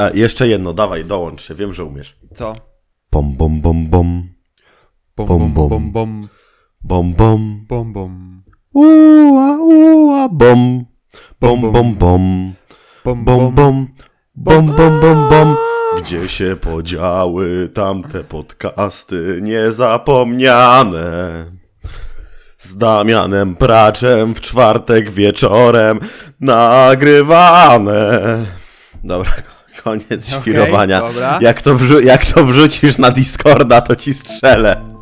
A, jeszcze jedno, dawaj, dołącz się, wiem, że umiesz. Co? Bom, bom, bom, bom. Bom, Bom, bom. bom, bom, Bom, bom. bom. Ua, ua, bom. Bom, Bom, bom, bom. Bom, Bom, bom. Bom, bom, bom, bom. Gdzie się podziały tamte podcasty niezapomniane? Z Damianem Praczem w czwartek wieczorem nagrywane. Dobra, koniec Okej, świrowania. dobra. Jak, to wrzu- jak to wrzucisz na Discorda, to ci strzelę.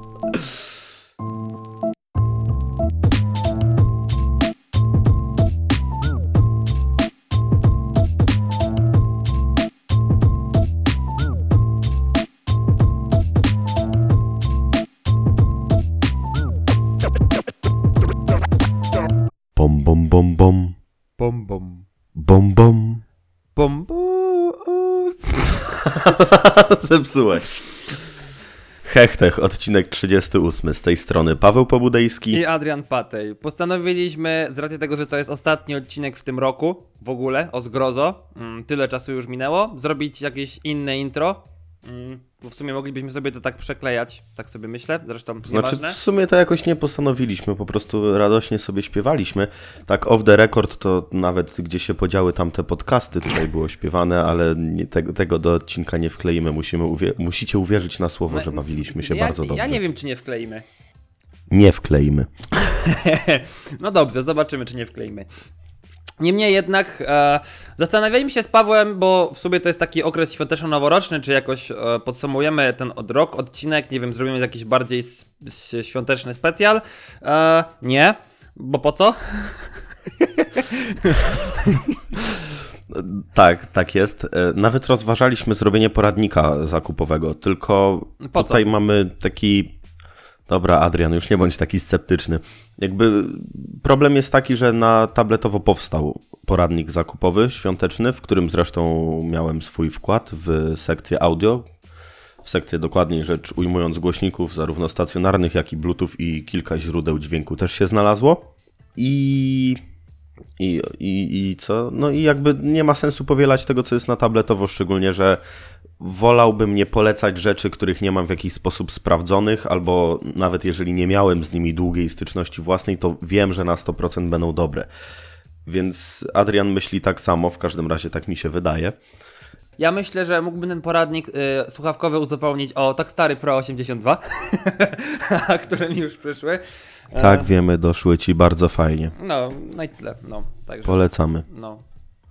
Zepsułeś. Hechtech, odcinek 38. Z tej strony Paweł Pobudejski. I Adrian Patej. Postanowiliśmy, z racji tego, że to jest ostatni odcinek w tym roku, w ogóle, o zgrozo, mm, tyle czasu już minęło, zrobić jakieś inne intro. Mm, bo w sumie moglibyśmy sobie to tak przeklejać, tak sobie myślę, zresztą Znaczy, nieważne. w sumie to jakoś nie postanowiliśmy, po prostu radośnie sobie śpiewaliśmy. Tak off the record to nawet gdzie się podziały tamte podcasty tutaj było śpiewane, ale nie, tego, tego do odcinka nie wkleimy. Musimy uwie- musicie uwierzyć na słowo, że bawiliśmy się ja, bardzo dobrze. Ja nie wiem, czy nie wkleimy. Nie wkleimy. No dobrze, zobaczymy, czy nie wkleimy. Niemniej jednak e, zastanawialiśmy się z Pawłem, bo w sumie to jest taki okres świąteczno-noworoczny, czy jakoś e, podsumujemy ten od rok odcinek, nie wiem, zrobimy jakiś bardziej s- s- świąteczny specjal. E, nie, bo po co? Tak, tak jest. E, Nawet rozważaliśmy zrobienie poradnika zakupowego, tylko Po tutaj mamy taki. Dobra, Adrian, już nie bądź taki sceptyczny. Jakby problem jest taki, że na tabletowo powstał poradnik zakupowy świąteczny, w którym zresztą miałem swój wkład w sekcję audio. W sekcję dokładniej rzecz ujmując głośników, zarówno stacjonarnych, jak i Bluetooth i kilka źródeł dźwięku też się znalazło. I i, i, I co? No i jakby nie ma sensu powielać tego, co jest na tabletowo, szczególnie, że wolałbym nie polecać rzeczy, których nie mam w jakiś sposób sprawdzonych, albo nawet jeżeli nie miałem z nimi długiej styczności własnej, to wiem, że na 100% będą dobre. Więc Adrian myśli tak samo, w każdym razie tak mi się wydaje. Ja myślę, że mógłbym ten poradnik y, słuchawkowy uzupełnić o tak stary Pro 82, które mi już przyszły. E, Tak, wiemy, doszły ci bardzo fajnie. No, no i tyle, no, także, Polecamy. no.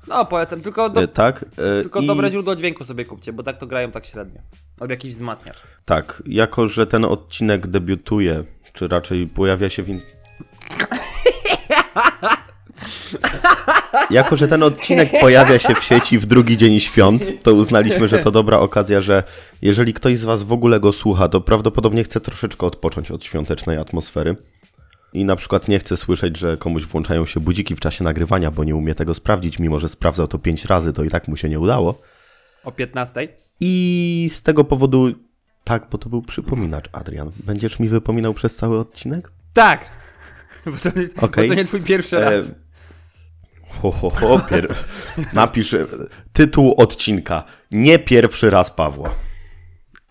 No, polecam, tylko, do, E, Tak? e, tylko i- dobre źródło dźwięku sobie kupcie, bo tak to grają tak średnio. Albo jakiś wzmacniacz. Tak, jako że ten odcinek debiutuje, czy raczej pojawia się w. In... Jako, że ten odcinek pojawia się w sieci w drugi dzień świąt, to uznaliśmy, że to dobra okazja, że jeżeli ktoś z Was w ogóle go słucha, to prawdopodobnie chce troszeczkę odpocząć od świątecznej atmosfery. I na przykład nie chce słyszeć, że komuś włączają się budziki w czasie nagrywania, bo nie umie tego sprawdzić, mimo że sprawdzał to pięć razy, to i tak mu się nie udało. O 15. I z tego powodu. Tak, bo to był przypominacz, Adrian. Będziesz mi wypominał przez cały odcinek? Tak! Bo to, nie, Okej. bo to nie twój pierwszy raz. E, Ho, ho, ho, pier... Napisz e, tytuł odcinka. Nie pierwszy raz Pawła.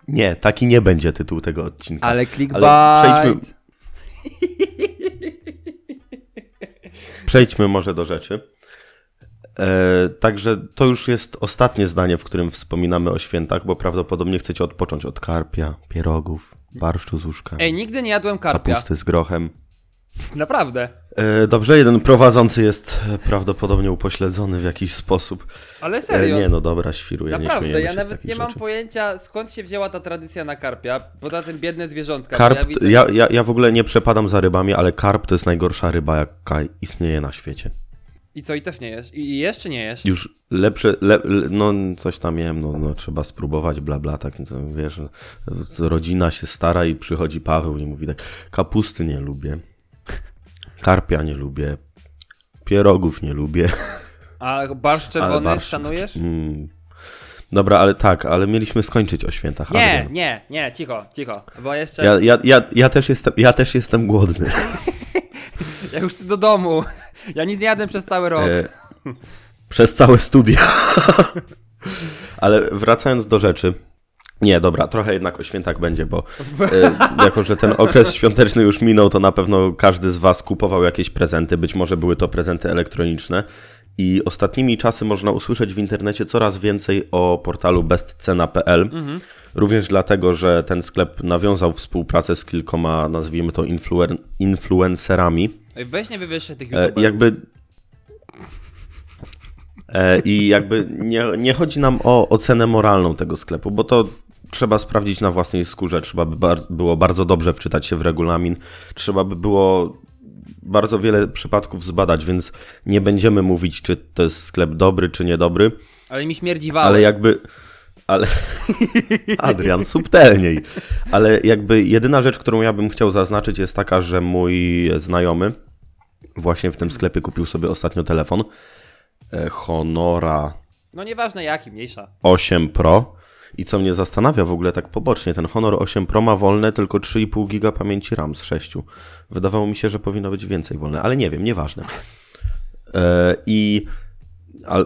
Nie, taki nie będzie tytuł tego odcinka. Ale clickbait. przejdźmy, przejdźmy może do rzeczy. E, także to już jest ostatnie zdanie, w którym wspominamy o świętach, bo prawdopodobnie chcecie odpocząć od karpia, pierogów, barszczu z łóżka, Ej, nigdy nie jadłem karpia. kapusty z grochem. Naprawdę. E, dobrze, jeden prowadzący jest e, prawdopodobnie upośledzony w jakiś sposób. Ale E, serio. nie no, dobra, świruję, nie Naprawdę, śmiejemy ja nawet nie mam rzeczy. pojęcia skąd się wzięła ta tradycja na karpia. Poza tym biedne zwierzątka. Karp, ja widzę... ja, ja, ja w ogóle nie przepadam za rybami, ale karp to jest najgorsza ryba, jaka istnieje na świecie. I co, i też nie jesz? I, jeszcze nie jesz? Już lepsze, le, le, no coś tam jem, no, no trzeba spróbować, bla bla, tak, wiesz, rodzina się stara i przychodzi Paweł i mówi tak, kapusty nie lubię, karpia nie lubię, pierogów nie lubię. A barszcz czerwony barszcz- szanujesz? Mm. Dobra, ale tak, ale mieliśmy skończyć o świętach. Nie, Adrian. nie, nie, cicho, cicho. Bo jeszcze. Ja, ja, ja, ja, też jestem, ja też jestem głodny. Ja już chcę do domu. Ja nic nie jadłem przez cały rok. E, przez całe studia. Ale wracając do rzeczy. Nie, dobra, trochę jednak o świętach będzie, bo e, jako, że ten okres świąteczny już minął, to na pewno każdy z Was kupował jakieś prezenty. Być może były to prezenty elektroniczne. I ostatnimi czasy można usłyszeć w internecie coraz więcej o portalu bestcena.pl. Również dlatego, że ten sklep nawiązał współpracę z kilkoma, nazwijmy to, influen- influencerami. Weź nie wybierz się tych E, youtuberów. jakby. E, I jakby nie, nie chodzi nam o ocenę moralną tego sklepu, bo to trzeba sprawdzić na własnej skórze. Trzeba by bar- było bardzo dobrze wczytać się w regulamin. Trzeba by było bardzo wiele przypadków zbadać, więc nie będziemy mówić, czy to jest sklep dobry, czy niedobry, Ale mi śmierdzi wałem. ale jakby. Ale. Adrian, subtelniej. Ale jakby jedyna rzecz, którą ja bym chciał zaznaczyć, jest taka, że mój znajomy właśnie w tym sklepie kupił sobie ostatnio telefon e, Honora No nieważne jaki, mniejsza. 8 Pro. I co mnie zastanawia w ogóle tak pobocznie, ten Honor 8 Pro ma wolne tylko 3,5 giga pamięci RAM z 6. Wydawało mi się, że powinno być więcej wolne, ale nie wiem, nieważne. E, I a,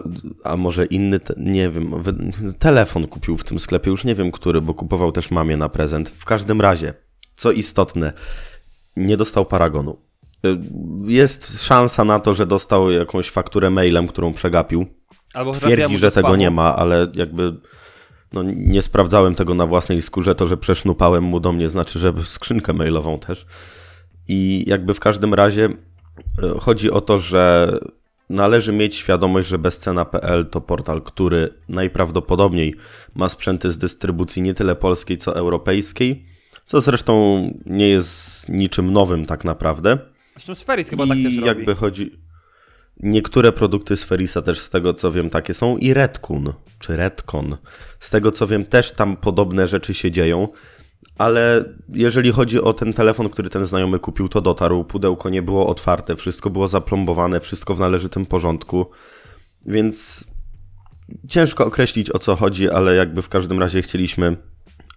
a może inny, nie wiem, telefon kupił w tym sklepie, już nie wiem który, bo kupował też mamie na prezent. W każdym razie, co istotne, nie dostał paragonu. E, Jest szansa na to, że dostał jakąś fakturę mailem, którą przegapił. Albo Twierdzi, że tego nie ma, ale jakby no, nie sprawdzałem tego na własnej skórze. To, że przesznupałem mu do mnie, znaczy, że skrzynkę mailową też. I jakby w każdym razie e, chodzi o to, że należy mieć świadomość, że bezcena.pl to portal, który najprawdopodobniej ma sprzęty z dystrybucji nie tyle polskiej, co europejskiej, co zresztą nie jest niczym nowym tak naprawdę. Zresztą Sferis chyba tak I też robi. jakby chodzi. Niektóre produkty z Ferisa też z tego co wiem takie są i Redkun, czy Redcon. Z tego co wiem też tam podobne rzeczy się dzieją, ale jeżeli chodzi o ten telefon, który ten znajomy kupił, to dotarł. Pudełko nie było otwarte, wszystko było zaplombowane, wszystko w należytym porządku. Więc ciężko określić o co chodzi, ale jakby w każdym razie chcieliśmy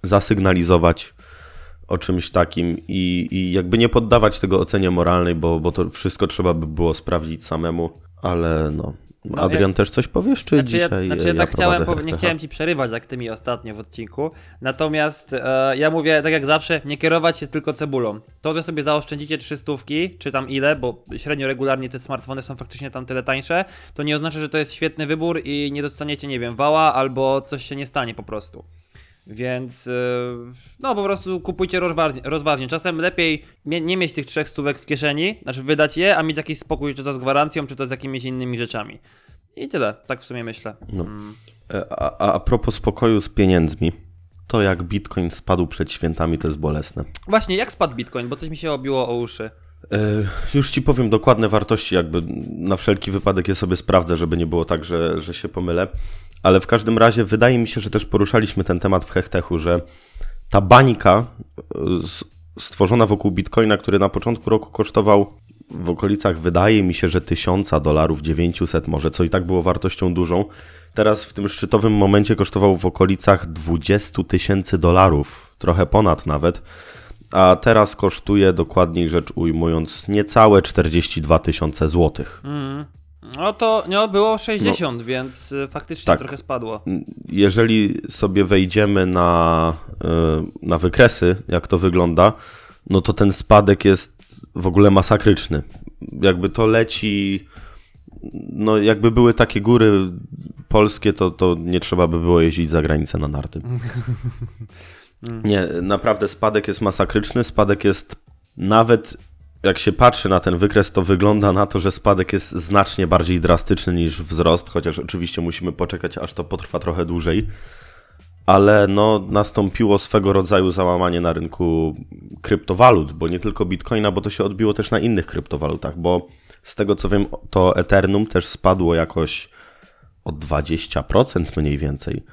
zasygnalizować o czymś takim i, i jakby nie poddawać tego ocenie moralnej, bo, bo to wszystko trzeba by było sprawdzić samemu, ale no. No, Adrian ja- też coś powiesz, czy Znaczy ja, dzisiaj znaczy ja tak chciałem, nie chciałem ci przerywać jak ty mi ostatnio w odcinku. Natomiast e, ja mówię tak jak zawsze, nie kierować się tylko cebulą. To, że sobie zaoszczędzicie 300, czy tam ile, bo średnio regularnie te smartfony są faktycznie tam tyle tańsze, to nie oznacza, że to jest świetny wybór i nie dostaniecie, nie wiem, wała albo coś się nie stanie po prostu. Więc e, no po prostu kupujcie rozważnie. Czasem lepiej nie mieć tych trzech stówek w kieszeni, znaczy wydać je, a mieć jakiś spokój, czy to z gwarancją, czy to z jakimiś innymi rzeczami. I tyle, tak w sumie myślę. No. E, A, a, a propos spokoju z pieniędzmi, to jak Bitcoin spadł przed świętami, to jest bolesne. Właśnie, jak spadł Bitcoin, bo coś mi się obiło o uszy. E, Już ci powiem dokładne wartości, jakby na wszelki wypadek je sobie sprawdzę, żeby nie było tak, że, że się pomylę. Ale w każdym razie wydaje mi się, że też poruszaliśmy ten temat w Hechtechu, że ta bańka e, stworzona wokół Bitcoina, który na początku roku kosztował w okolicach, wydaje mi się, że tysiąca dolarów, 900 może, co i tak było wartością dużą. Teraz w tym szczytowym momencie kosztował w okolicach 20 tysięcy dolarów, trochę ponad nawet a teraz kosztuje, dokładniej rzecz ujmując, niecałe 42 tysiące złotych. No to no, było 60, więc y, faktycznie Tak. trochę spadło. Jeżeli sobie wejdziemy na, y, na wykresy, jak to wygląda, no to ten spadek jest w ogóle masakryczny. Jakby to leci, no jakby były takie góry polskie, to, to nie trzeba by było jeździć za granicę na narty. Nie, naprawdę spadek jest masakryczny. Spadek jest nawet jak się patrzy na ten wykres, to wygląda na to, że spadek jest znacznie bardziej drastyczny niż wzrost, chociaż oczywiście musimy poczekać, aż to potrwa trochę dłużej. Ale no, nastąpiło swego rodzaju załamanie na rynku kryptowalut, bo nie tylko bitcoina, bo to się odbiło też na innych kryptowalutach, bo z tego co wiem, to Ethereum też spadło jakoś o 20% mniej więcej,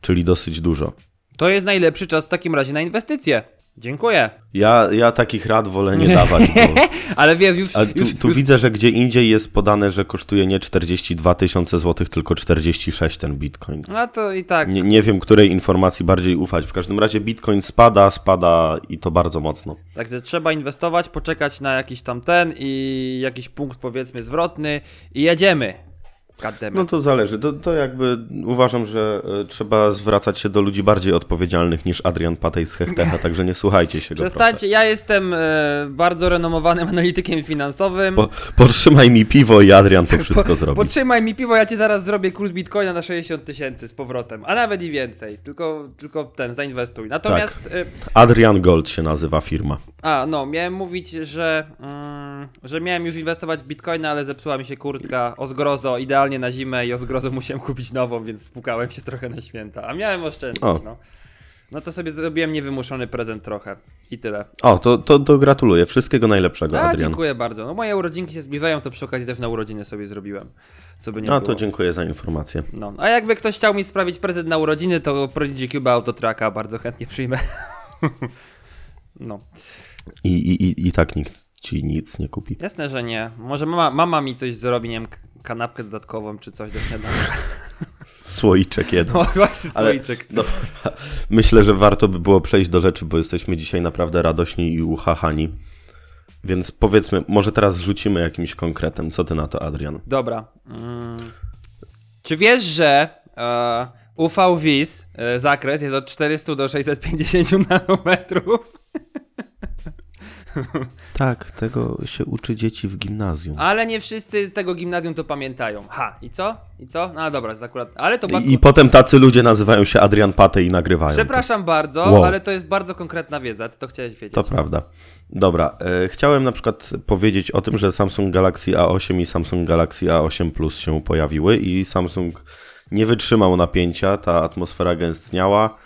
czyli dosyć dużo. To jest najlepszy czas w takim razie na inwestycje. Dziękuję. Ja, ja takich rad wolę nie dawać, bo... Ale wiesz, już, tu, już, tu już widzę, że gdzie indziej jest podane, że kosztuje nie 42 tysiące złotych, tylko 46 ten bitcoin. No to i tak. Nie, nie wiem, której informacji bardziej ufać. W każdym razie bitcoin spada, spada i to bardzo mocno. Także trzeba inwestować, poczekać na jakiś tam ten i jakiś punkt powiedzmy zwrotny i jedziemy. No to zależy. To, to jakby uważam, że e, trzeba zwracać się do ludzi bardziej odpowiedzialnych niż Adrian Patej z Hechtecha, także nie słuchajcie się go. Przestańcie, ja jestem e, bardzo renomowanym analitykiem finansowym. Po, podtrzymaj mi piwo i Adrian to wszystko zrobi. Potrzymaj mi piwo, ja ci zaraz zrobię kurs bitcoina na 60 tysięcy z powrotem, a nawet i więcej. Tylko, tylko ten, zainwestuj. Natomiast. Tak. e, Adrian Gold się nazywa firma. A, no, miałem mówić, że, mm, że miałem już inwestować w bitcoina, ale zepsuła mi się kurtka o zgrozo, idealnie na zimę i o zgrozo musiałem kupić nową, więc spukałem się trochę na święta. A miałem oszczędzić, O. no. No to sobie zrobiłem niewymuszony prezent trochę. I tyle. O, to, to, to gratuluję. Wszystkiego najlepszego, A, Adrian. dziękuję bardzo. No moje urodzinki się zbliżają, to przy okazji też na urodziny sobie zrobiłem. Co by nie A było. to dziękuję za informację. No, a jakby ktoś chciał mi sprawić prezent na urodziny, to Prodigy Cube Autotracka bardzo chętnie przyjmę. no, I, i, i, I tak nikt ci nic nie kupi. jasne, że nie. Może mama, mama mi coś zrobi, nie wiem, kanapkę dodatkową czy coś do śniadania. Słoiczek jeden. No właśnie, Ale- słoiczek. Dobra. Myślę, że warto by było przejść do rzeczy, bo jesteśmy dzisiaj naprawdę radośni i uchachani. Więc powiedzmy, może teraz rzucimy jakimś konkretem. Co ty na to, Adrian? Dobra. Mm. Czy wiesz, że e, UV-WIS, e, zakres jest od 400 do 650 nanometrów? Tak, tego się uczy dzieci w gimnazjum. Ale nie wszyscy z tego gimnazjum to pamiętają. Ha, i co? I co? No dobra, jest akurat. Ale to bardzo. I, I potem tacy ludzie nazywają się Adrian Patej i nagrywają. Przepraszam bardzo, Wow. ale to jest bardzo konkretna wiedza, ty to chciałeś wiedzieć. To, to prawda. Dobra, e, chciałem na przykład powiedzieć o tym, że Samsung Galaxy A8 i Samsung Galaxy A8 Plus się pojawiły i Samsung nie wytrzymał napięcia, ta atmosfera gęstniała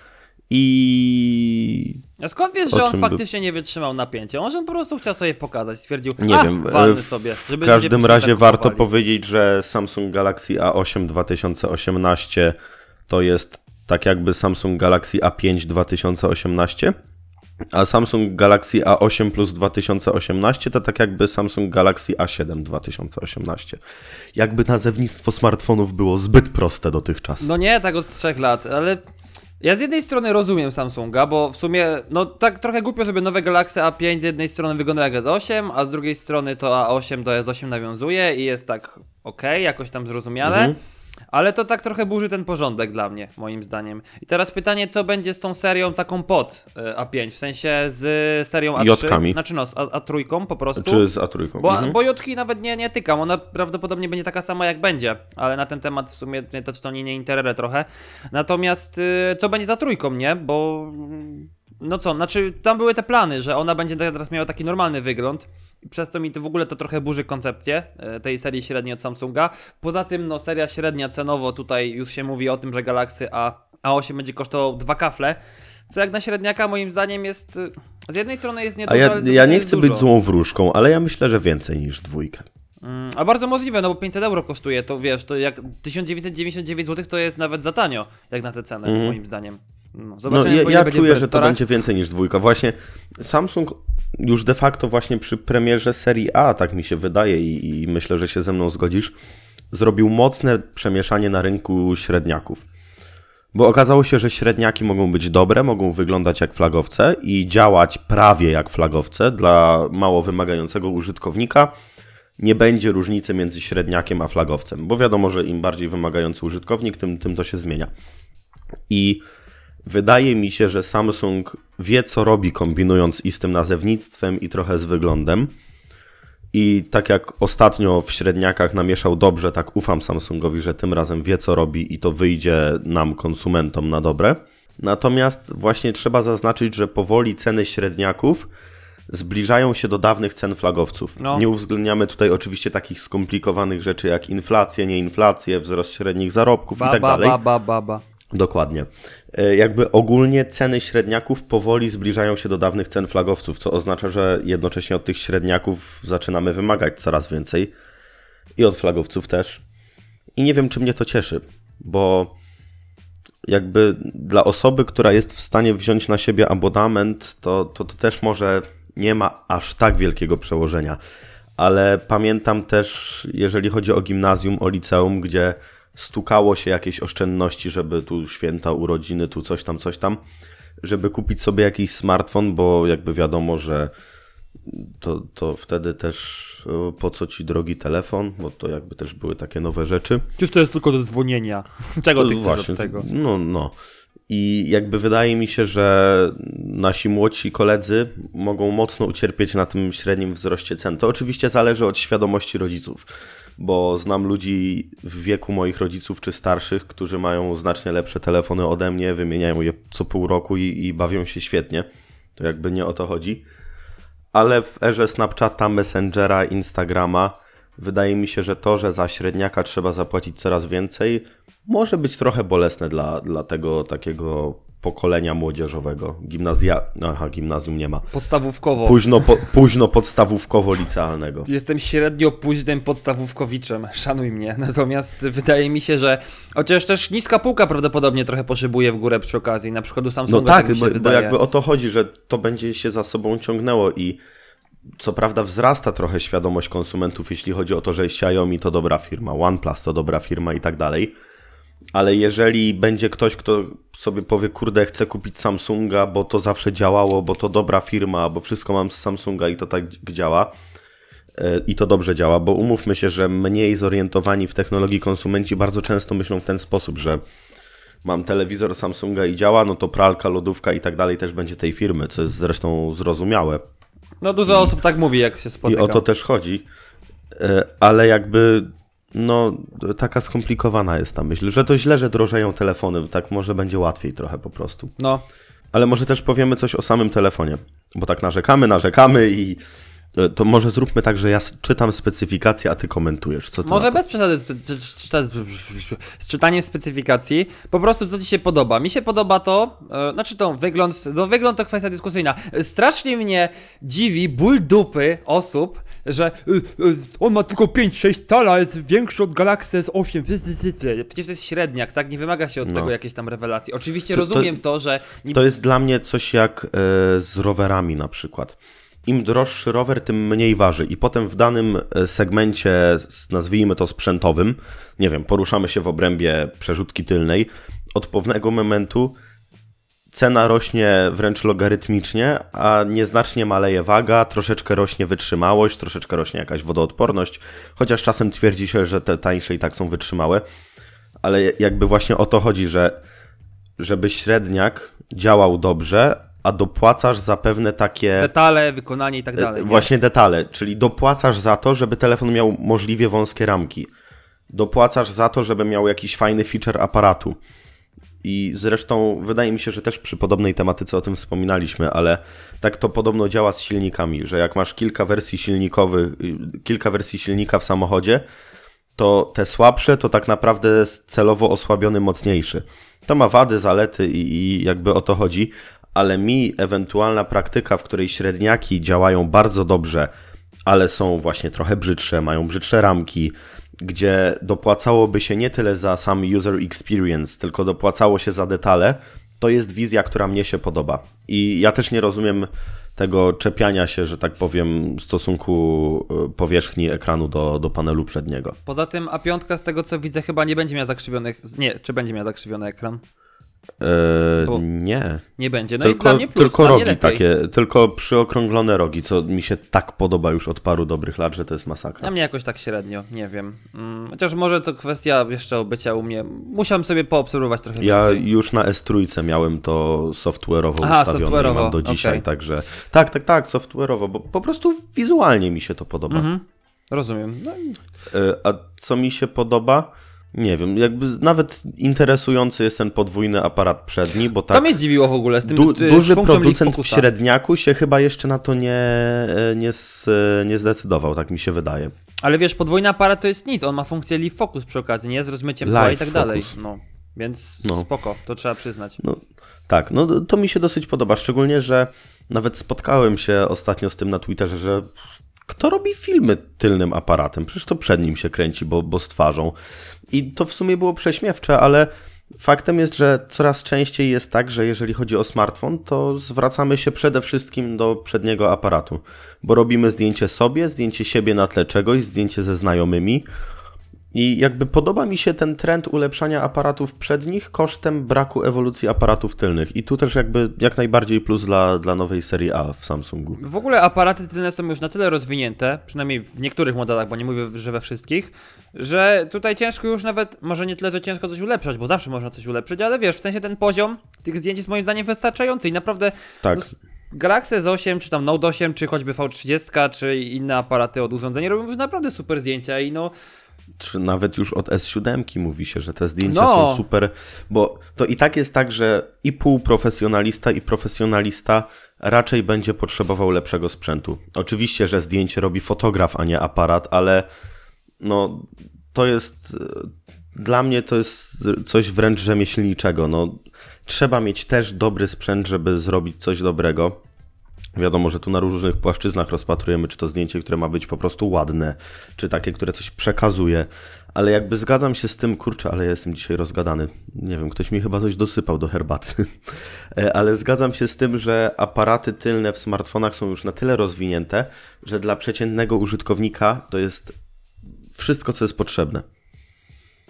i A skąd wiesz, że on czym by- faktycznie nie wytrzymał napięcia? Może on po prostu chciał sobie pokazać, stwierdził, Nie a, wiem, walny e, sobie. W Żeby każdym ludzie razie tak warto kupowali. powiedzieć, że Samsung Galaxy A8 2018 to jest tak jakby Samsung Galaxy A5 2018, a Samsung Galaxy A8 Plus 2018 to tak jakby Samsung Galaxy A7 2018. Jakby nazewnictwo smartfonów było zbyt proste dotychczas. No nie, tak od trzech lat, ale ja z jednej strony rozumiem Samsunga, bo w sumie, no tak trochę głupio, żeby nowe Galaxy A5 z jednej strony wygląda jak S8, a z drugiej strony to A8 do S8 nawiązuje i jest tak okej, jakoś tam zrozumiale. Mhm. Ale to tak trochę burzy ten porządek dla mnie, moim zdaniem. I teraz pytanie, co będzie z tą serią taką pod e, A5, w sensie z serią A3? Jotkami. Znaczy no, z A, A3 po prostu. Czy z A3? Bo, Mhm. bo Jotki nawet nie, nie tykam, ona prawdopodobnie będzie taka sama jak będzie, ale na ten temat w sumie też to nie, nie interesuje trochę. Natomiast y, co będzie za trójką, nie? Bo mm, no co, znaczy tam były te plany, że ona będzie teraz miała taki normalny wygląd. I przez to mi to w ogóle to trochę burzy koncepcję e, tej serii średniej od Samsunga. Poza tym, no seria średnia cenowo, tutaj już się mówi o tym, że Galaxy A, A8 będzie kosztował dwa kafle. Co jak na średniaka moim zdaniem jest, y, z jednej strony jest A niedużo, ja, z ja drugiej nie chcę dużo. być złą wróżką, ale ja myślę, że więcej niż dwójkę. Mm, A bardzo możliwe, no bo 500 euro kosztuje, to wiesz, to jak 1999 zł to jest nawet za tanio, jak na te ceny, moim zdaniem. No, No, ja, ja czuję, że to będzie więcej niż dwójka. Właśnie Samsung już de facto właśnie przy premierze serii A, tak mi się wydaje i, i myślę, że się ze mną zgodzisz, zrobił mocne przemieszanie na rynku średniaków. Bo okazało się, że średniaki mogą być dobre, mogą wyglądać jak flagowce i działać prawie jak flagowce dla mało wymagającego użytkownika. Nie będzie różnicy między średniakiem a flagowcem, bo wiadomo, że im bardziej wymagający użytkownik, tym, tym to się zmienia. I wydaje mi się, że Samsung wie, co robi, kombinując i z tym nazewnictwem, i trochę z wyglądem. I tak jak ostatnio w średniakach namieszał dobrze, tak ufam Samsungowi, że tym razem wie, co robi i to wyjdzie nam, konsumentom, na dobre. Natomiast właśnie trzeba zaznaczyć, że powoli ceny średniaków zbliżają się do dawnych cen flagowców. No. Nie uwzględniamy tutaj oczywiście takich skomplikowanych rzeczy jak inflację, nieinflację, wzrost średnich zarobków ba, i tak ba, ba, ba, ba, ba. Dokładnie. E, Jakby ogólnie ceny średniaków powoli zbliżają się do dawnych cen flagowców, co oznacza, że jednocześnie od tych średniaków zaczynamy wymagać coraz więcej i od flagowców też. I nie wiem, czy mnie to cieszy, bo jakby dla osoby, która jest w stanie wziąć na siebie abonament, to, to, to też może nie ma aż tak wielkiego przełożenia. Ale pamiętam też, jeżeli chodzi o gimnazjum, o liceum, gdzie stukało się jakieś oszczędności, żeby tu święta, urodziny, tu coś tam, coś tam, żeby kupić sobie jakiś smartfon, bo jakby wiadomo, że to, to wtedy też e, po co ci drogi telefon, bo to jakby też były takie nowe rzeczy. Czyż to jest tylko do dzwonienia? Czego To ty chcesz właśnie, od tego? No, no. I jakby wydaje mi się, że nasi młodsi koledzy mogą mocno ucierpieć na tym średnim wzroście cen. To oczywiście zależy od świadomości rodziców, bo znam ludzi w wieku moich rodziców czy starszych, którzy mają znacznie lepsze telefony ode mnie, wymieniają je co pół roku i, i bawią się świetnie. To jakby nie o to chodzi. Ale w erze Snapchata, Messengera, Instagrama wydaje mi się, że to, że za średniaka trzeba zapłacić coraz więcej, może być trochę bolesne dla, dla tego takiego pokolenia młodzieżowego. Gimnazja... Aha, gimnazjum nie ma. Podstawówkowo. Późno, po, późno podstawówkowo-licealnego. Jestem średnio późnym podstawówkowiczem, szanuj mnie. Natomiast wydaje mi się, że chociaż też niska półka prawdopodobnie trochę poszybuje w górę przy okazji, na przykład u No Samsunga tak, mi się bo, bo wydaje. jakby o to chodzi, że to będzie się za sobą ciągnęło i co prawda wzrasta trochę świadomość konsumentów, jeśli chodzi o to, że Xiaomi to dobra firma, OnePlus to dobra firma i tak dalej. Ale jeżeli będzie ktoś, kto sobie powie, kurde, chcę kupić Samsunga, bo to zawsze działało, bo to dobra firma, bo wszystko mam z Samsunga i to tak działa, e, i to dobrze działa, bo umówmy się, że mniej zorientowani w technologii konsumenci bardzo często myślą w ten sposób, że mam telewizor Samsunga i działa, no to pralka, lodówka i tak dalej też będzie tej firmy, co jest zresztą zrozumiałe. No dużo osób tak mówi, jak się I spotyka. o to też chodzi. E, Ale jakby, no, taka skomplikowana jest ta myśl, że to źle, że drożeją telefony, tak może będzie łatwiej trochę po prostu. No, Ale może też powiemy coś o samym telefonie, bo tak narzekamy, narzekamy i e, to może zróbmy tak, że ja czytam specyfikację, a ty komentujesz. Co Może bez przesady z, z, czyta- z czytaniem specyfikacji, po prostu co ci się podoba. Mi się podoba to, e, znaczy to wygląd, no wygląd to kwestia dyskusyjna. Strasznie mnie dziwi ból dupy osób, że y, y, on ma tylko 5-6 cala, jest większy od Galaxy S8. Przecież to jest średniak, tak? Nie wymaga się od No. tego jakiejś tam rewelacji. Oczywiście To- to- rozumiem to, że... Nie... To jest dla mnie coś jak e, z rowerami na przykład. Im droższy rower, tym mniej waży. I potem w danym e, segmencie, nazwijmy to sprzętowym, nie wiem, poruszamy się w obrębie przerzutki tylnej, od pewnego momentu cena rośnie wręcz logarytmicznie, a nieznacznie maleje waga, troszeczkę rośnie wytrzymałość, troszeczkę rośnie jakaś wodoodporność, chociaż czasem twierdzi się, że te tańsze i tak są wytrzymałe. Ale jakby właśnie o to chodzi, że żeby średniak działał dobrze, a dopłacasz za pewne takie Detale, wykonanie i tak dalej. e, nie? właśnie detale, czyli dopłacasz za to, żeby telefon miał możliwie wąskie ramki. Dopłacasz za to, żeby miał jakiś fajny feature aparatu. I zresztą wydaje mi się, że też przy podobnej tematyce o tym wspominaliśmy, ale tak to podobno działa z silnikami, że jak masz kilka wersji silnikowych, kilka wersji silnika w samochodzie, to te słabsze to tak naprawdę celowo osłabiony mocniejszy. To ma wady, zalety i, i jakby o to chodzi, ale mi ewentualna praktyka, w której średniaki działają bardzo dobrze, ale są właśnie trochę brzydsze, mają brzydsze ramki, gdzie dopłacałoby się nie tyle za sam user experience, tylko dopłacało się za detale, to jest wizja, która mnie się podoba. I ja też nie rozumiem tego czepiania się, że tak powiem, w stosunku y, powierzchni ekranu do, do panelu przedniego. Poza tym A5 z tego co widzę chyba nie będzie miała zakrzywionych... Nie, czy będzie miała zakrzywiony ekran? Eee, Bo- nie. Nie będzie. No i tylko dla mnie plus, tylko rogi takie, tylko przyokrąglone rogi, co mi się tak podoba już od paru dobrych lat, że to jest masakra. A mnie jakoś tak średnio, nie wiem. Mm, Chociaż może to kwestia jeszcze obycia u mnie. Musiałem sobie poobserwować trochę Ja więcej. już na S3 miałem to software'owo Aha, ustawione i software'owo, mam do dzisiaj, okej. także tak, tak, tak, software'owo, bo po prostu wizualnie mi się to podoba. Mhm. Rozumiem. No, i- E, A co mi się podoba? Nie wiem, jakby nawet interesujący jest ten podwójny aparat przedni, bo To tak mnie zdziwiło w ogóle z tym du duży producent w średniaku się chyba jeszcze na to nie, e, nie, s- nie zdecydował, tak mi się wydaje. Ale wiesz, podwójny aparat to jest nic. On ma funkcję Leaf Focus przy okazji, nie? Z rozmyciem tła i tak dalej. focus. No. Więc No. spoko, to trzeba przyznać. No, tak, no to mi się dosyć podoba, szczególnie, że nawet spotkałem się ostatnio z tym na Twitterze, że kto robi filmy tylnym aparatem? Przecież to przed nim się kręci, bo, bo z twarzą. I to w sumie było prześmiewcze, ale faktem jest, że coraz częściej jest tak, że jeżeli chodzi o smartfon, to zwracamy się przede wszystkim do przedniego aparatu, bo robimy zdjęcie sobie, zdjęcie siebie na tle czegoś, zdjęcie ze znajomymi I jakby podoba mi się ten trend ulepszania aparatów przednich kosztem braku ewolucji aparatów tylnych. I tu też jakby jak najbardziej plus dla, dla nowej serii A w Samsungu. W ogóle aparaty tylne są już na tyle rozwinięte, przynajmniej w niektórych modelach, bo nie mówię, że we wszystkich, że tutaj ciężko już nawet, może nie tyle, że ciężko coś ulepszać, bo zawsze można coś ulepszyć, ale wiesz, w sensie ten poziom tych zdjęć jest moim zdaniem wystarczający i naprawdę Tak. no, Galaxy S8, czy tam Note 8, czy choćby V30, czy inne aparaty od urządzenia robią już naprawdę super zdjęcia i no Czy nawet już od S7 mówi się, że te zdjęcia No. są super, bo to i tak jest tak, że i półprofesjonalista, i profesjonalista raczej będzie potrzebował lepszego sprzętu. Oczywiście, że zdjęcie robi fotograf, a nie aparat, ale no to jest e, dla mnie to jest coś wręcz rzemieślniczego. No, trzeba mieć też dobry sprzęt, żeby zrobić coś dobrego. Wiadomo, że tu na różnych płaszczyznach rozpatrujemy, czy to zdjęcie, które ma być po prostu ładne, czy takie, które coś przekazuje, ale jakby zgadzam się z tym, kurczę, ale ja jestem dzisiaj rozgadany. Nie wiem, ktoś mi chyba coś dosypał do herbaty. Ale zgadzam się z tym, że aparaty tylne w smartfonach są już na tyle rozwinięte, że dla przeciętnego użytkownika to jest wszystko, co jest potrzebne.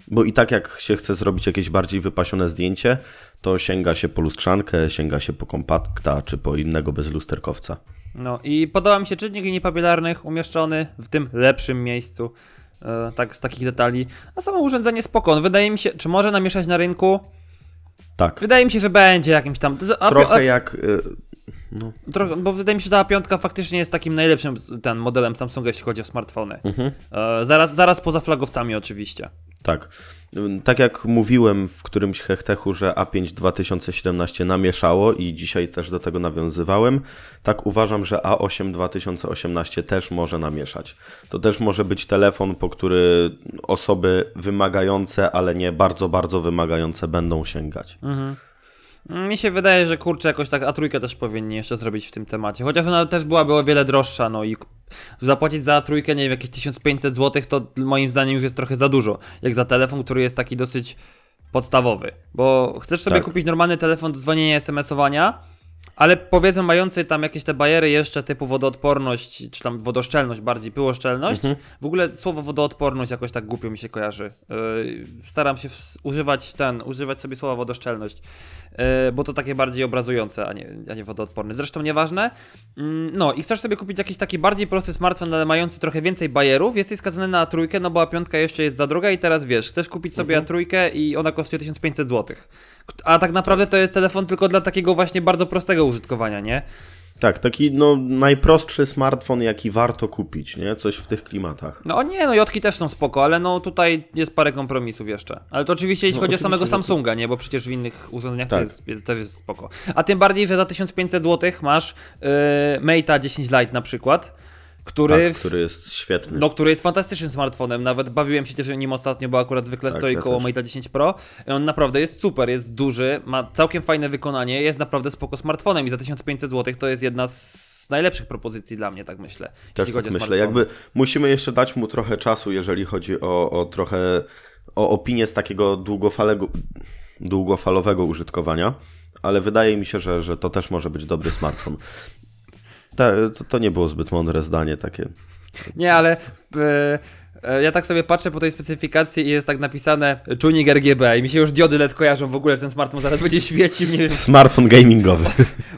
Bo i tak jak się chce zrobić jakieś bardziej wypasione zdjęcie, to sięga się po lustrzankę, sięga się po kompakta, czy po innego bezlusterkowca. No i podoba mi się czynnik linii papilarnych umieszczony w tym lepszym miejscu. E, tak, z takich detali. A samo urządzenie spoko. No, wydaje mi się, czy może namieszać na rynku? Tak. Wydaje mi się, że będzie jakimś tam. A, a, Trochę jak. Y, trochę, bo wydaje mi się, że ta piątka faktycznie jest takim najlepszym ten modelem Samsunga, jeśli chodzi o smartfony. Mhm. E, zaraz, zaraz poza flagowcami, oczywiście. Tak. Tak jak mówiłem w którymś hechtechu, że A5 2017 namieszało i dzisiaj też do tego nawiązywałem, tak uważam, że A8 2018 też może namieszać. To też może być telefon, po który osoby wymagające, ale nie bardzo, bardzo wymagające będą sięgać. Mi się wydaje, że kurczę, jakoś tak A3 też powinni jeszcze zrobić w tym temacie. Chociaż ona też byłaby o wiele droższa, no i zapłacić za A3, nie wiem, jakieś 1500 zł, to moim zdaniem już jest trochę za dużo. Jak za telefon, który jest taki dosyć podstawowy. Bo chcesz sobie Tak. kupić normalny telefon do dzwonienia, SMS-owania, ale powiedzmy mający tam jakieś te bariery jeszcze typu wodoodporność, czy tam wodoszczelność bardziej, pyłoszczelność. W ogóle słowo wodoodporność jakoś tak głupio mi się kojarzy. Yy, staram się używać ten, używać sobie słowa wodoszczelność, bo to takie bardziej obrazujące, a nie, a nie wodoodporny. Zresztą nieważne. Mm, No i chcesz sobie kupić jakiś taki bardziej prosty smartfon, ale mający trochę więcej bajerów, jesteś skazany na trójkę, no bo a piątka jeszcze jest za droga i teraz wiesz, chcesz kupić sobie Mhm. a trójkę i ona kosztuje 1500 zł. A tak naprawdę to jest telefon tylko dla takiego właśnie bardzo prostego użytkowania, nie? Tak, taki no, najprostszy smartfon, jaki warto kupić, nie? Coś w tych klimatach. No nie, no Jotki też są spoko, ale no tutaj jest parę kompromisów jeszcze. Ale to oczywiście jeśli No, chodzi o oczywiście, samego że- Samsunga, nie? Bo przecież w innych urządzeniach Tak. to jest, jest, też jest spoko. A tym bardziej, że za 1500 zł masz yy, Mate'a 10 Lite na przykład, który, Tak, który jest świetny. no, który jest fantastycznym smartfonem. Nawet bawiłem się też nim ostatnio, bo akurat zwykle Tak, stoi ja koło też. Mate'a 10 Pro. I on naprawdę jest super, jest duży, ma całkiem fajne wykonanie, jest naprawdę spoko smartfonem i za 1500 zł to jest jedna z najlepszych propozycji dla mnie, tak myślę. Też jeśli tak chodzi o myślę. smartfony. Jakby musimy jeszcze dać mu trochę czasu, jeżeli chodzi o, o trochę o opinię z takiego długofalego, długofalowego użytkowania, ale wydaje mi się, że, że to też może być dobry smartfon. To, to nie było zbyt mądre zdanie takie. Nie, ale e, ja tak sobie patrzę po tej specyfikacji i jest tak napisane czujnik RGB i mi się już diody LED kojarzą w ogóle, że ten smartfon zaraz będzie świecił. Nie. Smartfon gamingowy.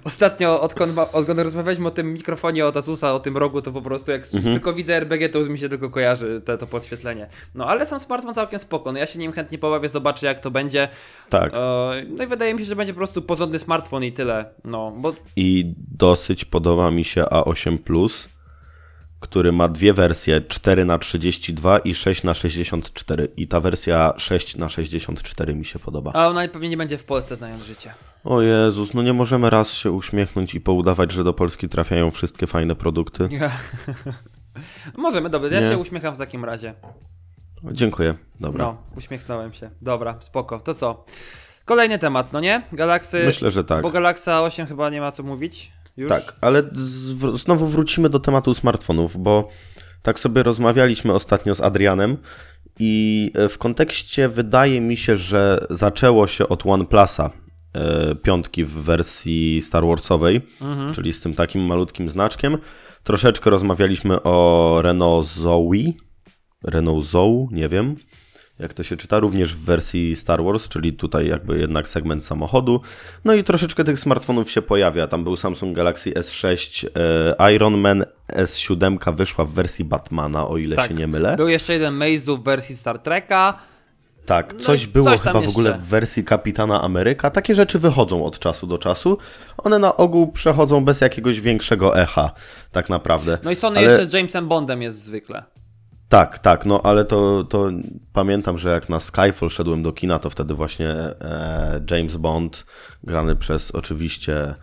Ostatnio, odkąd, odkąd rozmawialiśmy o tym mikrofonie od Asusa, o tym rogu, to po prostu jak s- tylko widzę RBG, to już mi się tylko kojarzy te, to podświetlenie. No ale sam smartfon całkiem spoko, no ja się nim chętnie pobawię, zobaczę jak to będzie. Tak. E, no i wydaje mi się, że będzie po prostu porządny smartfon i tyle. No, bo I dosyć podoba mi się A8 Plus, który ma dwie wersje 4 na 32 i 6 na 64 I ta wersja 6 na 64 mi się podoba. a ona pewnie nie będzie w Polsce znając życie. O Jezus, no nie możemy raz się uśmiechnąć i poudawać, że do Polski trafiają wszystkie fajne produkty. Możemy, dobra, ja Nie. się uśmiecham w takim razie. Dziękuję, dobra. No, uśmiechnąłem się. Dobra, spoko. To co? Kolejny temat, no nie? Galaxy. Myślę, że tak. Bo Galaxa 8 chyba nie ma co mówić. Już? Tak, ale znowu wrócimy do tematu smartfonów, bo tak sobie rozmawialiśmy ostatnio z Adrianem i e, w kontekście wydaje mi się, że zaczęło się od OnePlusa e, piątki w wersji Star Warsowej, czyli z tym takim malutkim znaczkiem. Troszeczkę rozmawialiśmy o Renault Zoe, Renault Zoe, nie wiem jak to się czyta, również w wersji Star Wars, czyli tutaj jakby jednak segment samochodu. No i troszeczkę tych smartfonów się pojawia. Tam był Samsung Galaxy S6, e, Iron Man, S7 wyszła w wersji Batmana, o ile Tak. się nie mylę. Był jeszcze jeden Meizu w wersji Star Treka. Tak, No coś i było coś chyba w ogóle jeszcze. w wersji Kapitana Ameryka. Takie rzeczy wychodzą od czasu do czasu. One na ogół przechodzą bez jakiegoś większego echa, tak naprawdę. No i Sony Ale- jeszcze z Jamesem Bondem jest zwykle. Tak, tak, no ale to, to pamiętam, że jak na Skyfall szedłem do kina, to wtedy właśnie e, James Bond, grany przez oczywiście.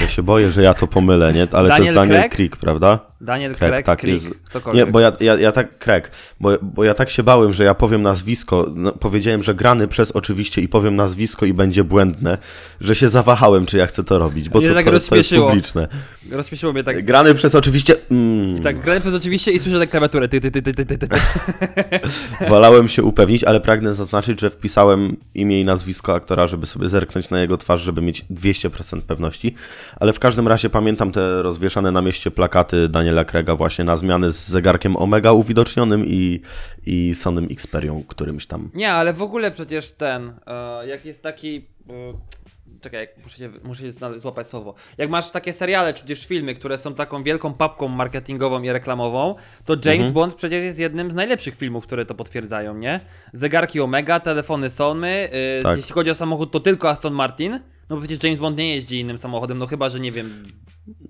Ja się boję, że ja to pomylę, nie? Ale to Daniel jest Daniel Craig? Craig, prawda? Daniel Craig, Craig, tak Craig, jest. ktokolwiek. Nie, bo ja, ja, ja tak, Craig, bo, bo ja tak się bałem, że ja powiem nazwisko, no, powiedziałem, że grany przez oczywiście i powiem nazwisko i będzie błędne, że się zawahałem, czy ja chcę to robić, bo to, tak to, to jest publiczne. Rozśmieszyło mnie tak. Grany przez oczywiście... Mm. Tak, grałem przez oczywiście i słyszę tak klawiaturę. Ty, ty, ty, ty, ty, ty, ty. Wolałem się upewnić, ale pragnę zaznaczyć, że wpisałem imię i nazwisko aktora, żeby sobie zerknąć na jego twarz, żeby mieć 200% pewności. Ale w każdym razie pamiętam te rozwieszane na mieście plakaty Daniela Krega właśnie na zmiany z zegarkiem Omega uwidocznionym i, i Sonym Xperią którymś tam. Nie, ale w ogóle przecież ten, e, jak jest taki. E, czekaj, muszę się, muszę się złapać słowo. Jak masz takie seriale, czy też filmy, które są taką wielką papką marketingową i reklamową, to James Mhm. Bond przecież jest jednym z najlepszych filmów, które to potwierdzają, nie? Zegarki Omega, telefony Sony, e, Tak. jeśli chodzi o samochód, to tylko Aston Martin. No bo przecież James Bond nie jeździ innym samochodem, no chyba, że nie wiem,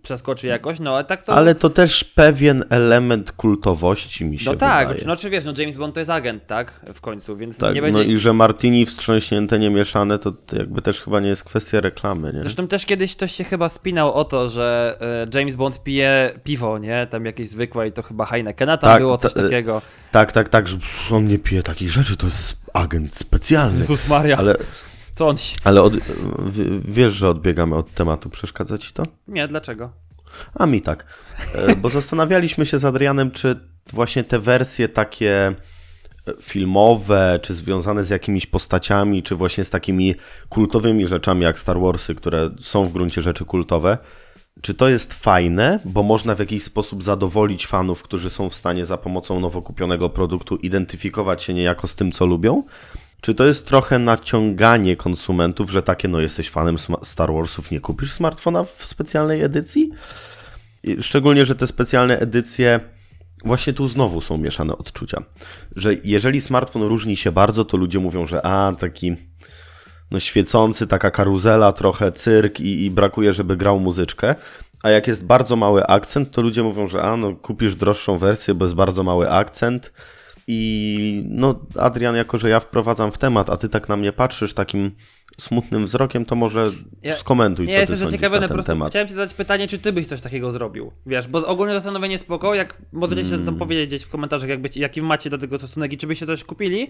przeskoczy jakoś, no ale tak to. Ale to też pewien element kultowości mi się no tak, wydaje. no czy wiesz, no James Bond to jest agent, tak? W końcu, więc Tak, nie będzie. no i że Martini wstrząśnięte, nie mieszane, to, jakby też chyba nie jest kwestia reklamy, nie? Zresztą też kiedyś ktoś się chyba spinał o to, że e, James Bond pije piwo, nie? Tam jakieś zwykłe i to chyba Heinekena tam Tak, było coś ta- takiego. Tak, tak, tak, że on nie pije takich rzeczy, to jest agent specjalny. Jezus Maria, Ale, co on ci... ale od, wiesz, że odbiegamy od tematu, przeszkadza ci to? Nie, dlaczego? A mi tak. E, Bo zastanawialiśmy się z Adrianem, czy właśnie te wersje takie e, filmowe, czy związane z jakimiś postaciami, czy właśnie z takimi kultowymi rzeczami jak Star Warsy, które są w gruncie rzeczy kultowe, czy to jest fajne, bo można w jakiś sposób zadowolić fanów, którzy są w stanie za pomocą nowo kupionego produktu identyfikować się niejako z tym, co lubią? Czy to jest trochę naciąganie konsumentów, że takie, no jesteś fanem Star Warsów, nie kupisz smartfona w specjalnej edycji? Szczególnie, że te specjalne edycje, właśnie tu znowu są mieszane odczucia. Że jeżeli smartfon różni się bardzo, to ludzie mówią, że a, taki no świecący, taka karuzela, trochę cyrk i, i brakuje, żeby grał muzyczkę. A jak jest bardzo mały akcent, to ludzie mówią, że a, no kupisz droższą wersję, bo jest bardzo mały akcent. I no, Adrian, jako że ja wprowadzam w temat, a ty tak na mnie patrzysz takim smutnym wzrokiem, to może Ja- skomentuj, Nie, co ty jestem sądzisz zaciekawiony, na ten temat. chciałem ci zadać pytanie, czy ty byś coś takiego zrobił. Wiesz, bo ogólnie zastanowienie spoko, jak możecie Hmm. się tam powiedzieć gdzieś w komentarzach, jak być, jaki macie do tego stosunek i czy byście coś kupili.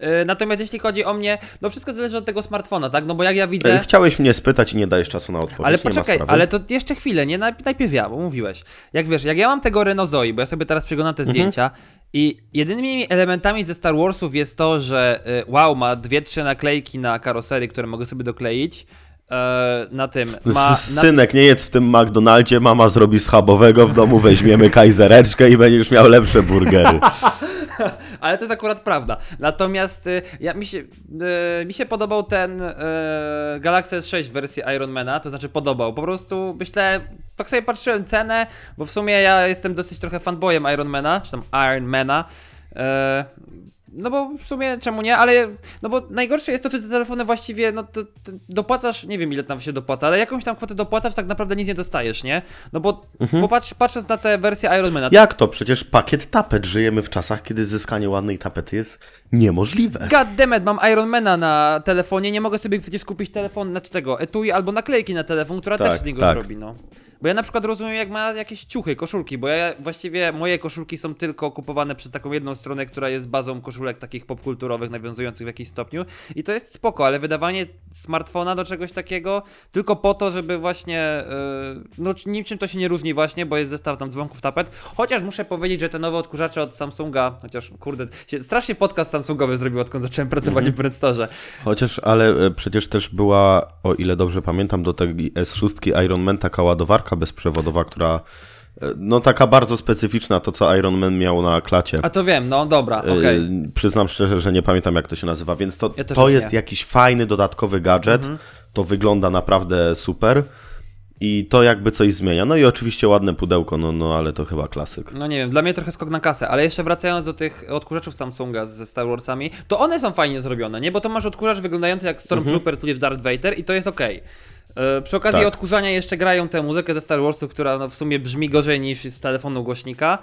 Yy, natomiast jeśli chodzi o mnie, no wszystko zależy od tego smartfona, tak? No bo jak ja widzę... Chciałeś mnie spytać i nie dajesz czasu na odpowiedź. Ale poczekaj, ale to jeszcze chwilę, nie? Najp- Najpierw ja, bo mówiłeś. Jak wiesz, jak ja mam tego Renault Zoe, bo ja sobie teraz przeglądam te zdjęcia i jedynymi elementami ze Star Warsów jest to, że y, wow, ma dwie, trzy naklejki na karoserii, które mogę sobie dokleić. E, na tym ma Synek, nie jedz w tym McDonaldzie, mama zrobi schabowego w domu, weźmiemy kajzereczkę i będziesz miał lepsze burgery. Ale to jest akurat prawda. Natomiast y, ja, mi, się, y, mi się podobał ten y, Galaxy S6 w wersji Ironmana, to znaczy podobał. Po prostu myślę, tak sobie patrzyłem cenę, bo w sumie ja jestem dosyć trochę fanboyem Ironmana, czy tam Ironmana. E, no bo w sumie czemu nie, ale no bo najgorsze jest to, że te telefony właściwie, no to, to dopłacasz, nie wiem ile tam się dopłaca, ale jakąś tam kwotę dopłacasz, tak naprawdę nic nie dostajesz, nie? No bo popatrz, patrząc na tę wersję Ironmana, Jak to? Przecież pakiet tapet. Żyjemy w czasach, kiedy zyskanie ładnej tapety jest niemożliwe. Goddammit, mam Ironmana na telefonie, nie mogę sobie przecież kupić telefon, znaczy tego, etui albo naklejki na telefon, która Tak, też z niego tak. zrobi, no. Bo ja na przykład rozumiem, jak ma jakieś ciuchy, koszulki, bo ja właściwie moje koszulki są tylko kupowane przez taką jedną stronę, która jest bazą koszulek takich popkulturowych, nawiązujących w jakiś stopniu. I to jest spoko, ale wydawanie smartfona do czegoś takiego tylko po to, żeby właśnie. Yy, no niczym to się nie różni, właśnie, bo jest zestaw tam dzwonków tapet. Chociaż muszę powiedzieć, że te nowe odkurzacze od Samsunga, chociaż kurde, się, strasznie podcast Samsungowy zrobił, odkąd zacząłem pracować w Brandstore. Chociaż, ale e, przecież też była, o ile dobrze pamiętam, do tej S6 Ironman taka ładowarka bezprzewodowa, która No taka bardzo specyficzna, to co Iron Man miał na klacie. A to wiem, no dobra, okej. Yy, Przyznam szczerze, że nie pamiętam jak to się nazywa, więc to, Ja to jest nie. jakiś fajny, dodatkowy gadżet. To wygląda naprawdę super. I to jakby coś zmienia. No i oczywiście ładne pudełko, no, no ale to chyba klasyk. No nie wiem, dla mnie trochę skok na kasę, ale jeszcze wracając do tych odkurzaczów Samsunga ze Star Warsami, to one są fajnie zrobione, nie? Bo to masz odkurzacz wyglądający jak Stormtrooper tudzież Darth Vader i to jest okej. E, Przy okazji Tak. odkurzania jeszcze grają tę muzykę ze Star Warsu, która no, w sumie brzmi gorzej niż z telefonu głośnika.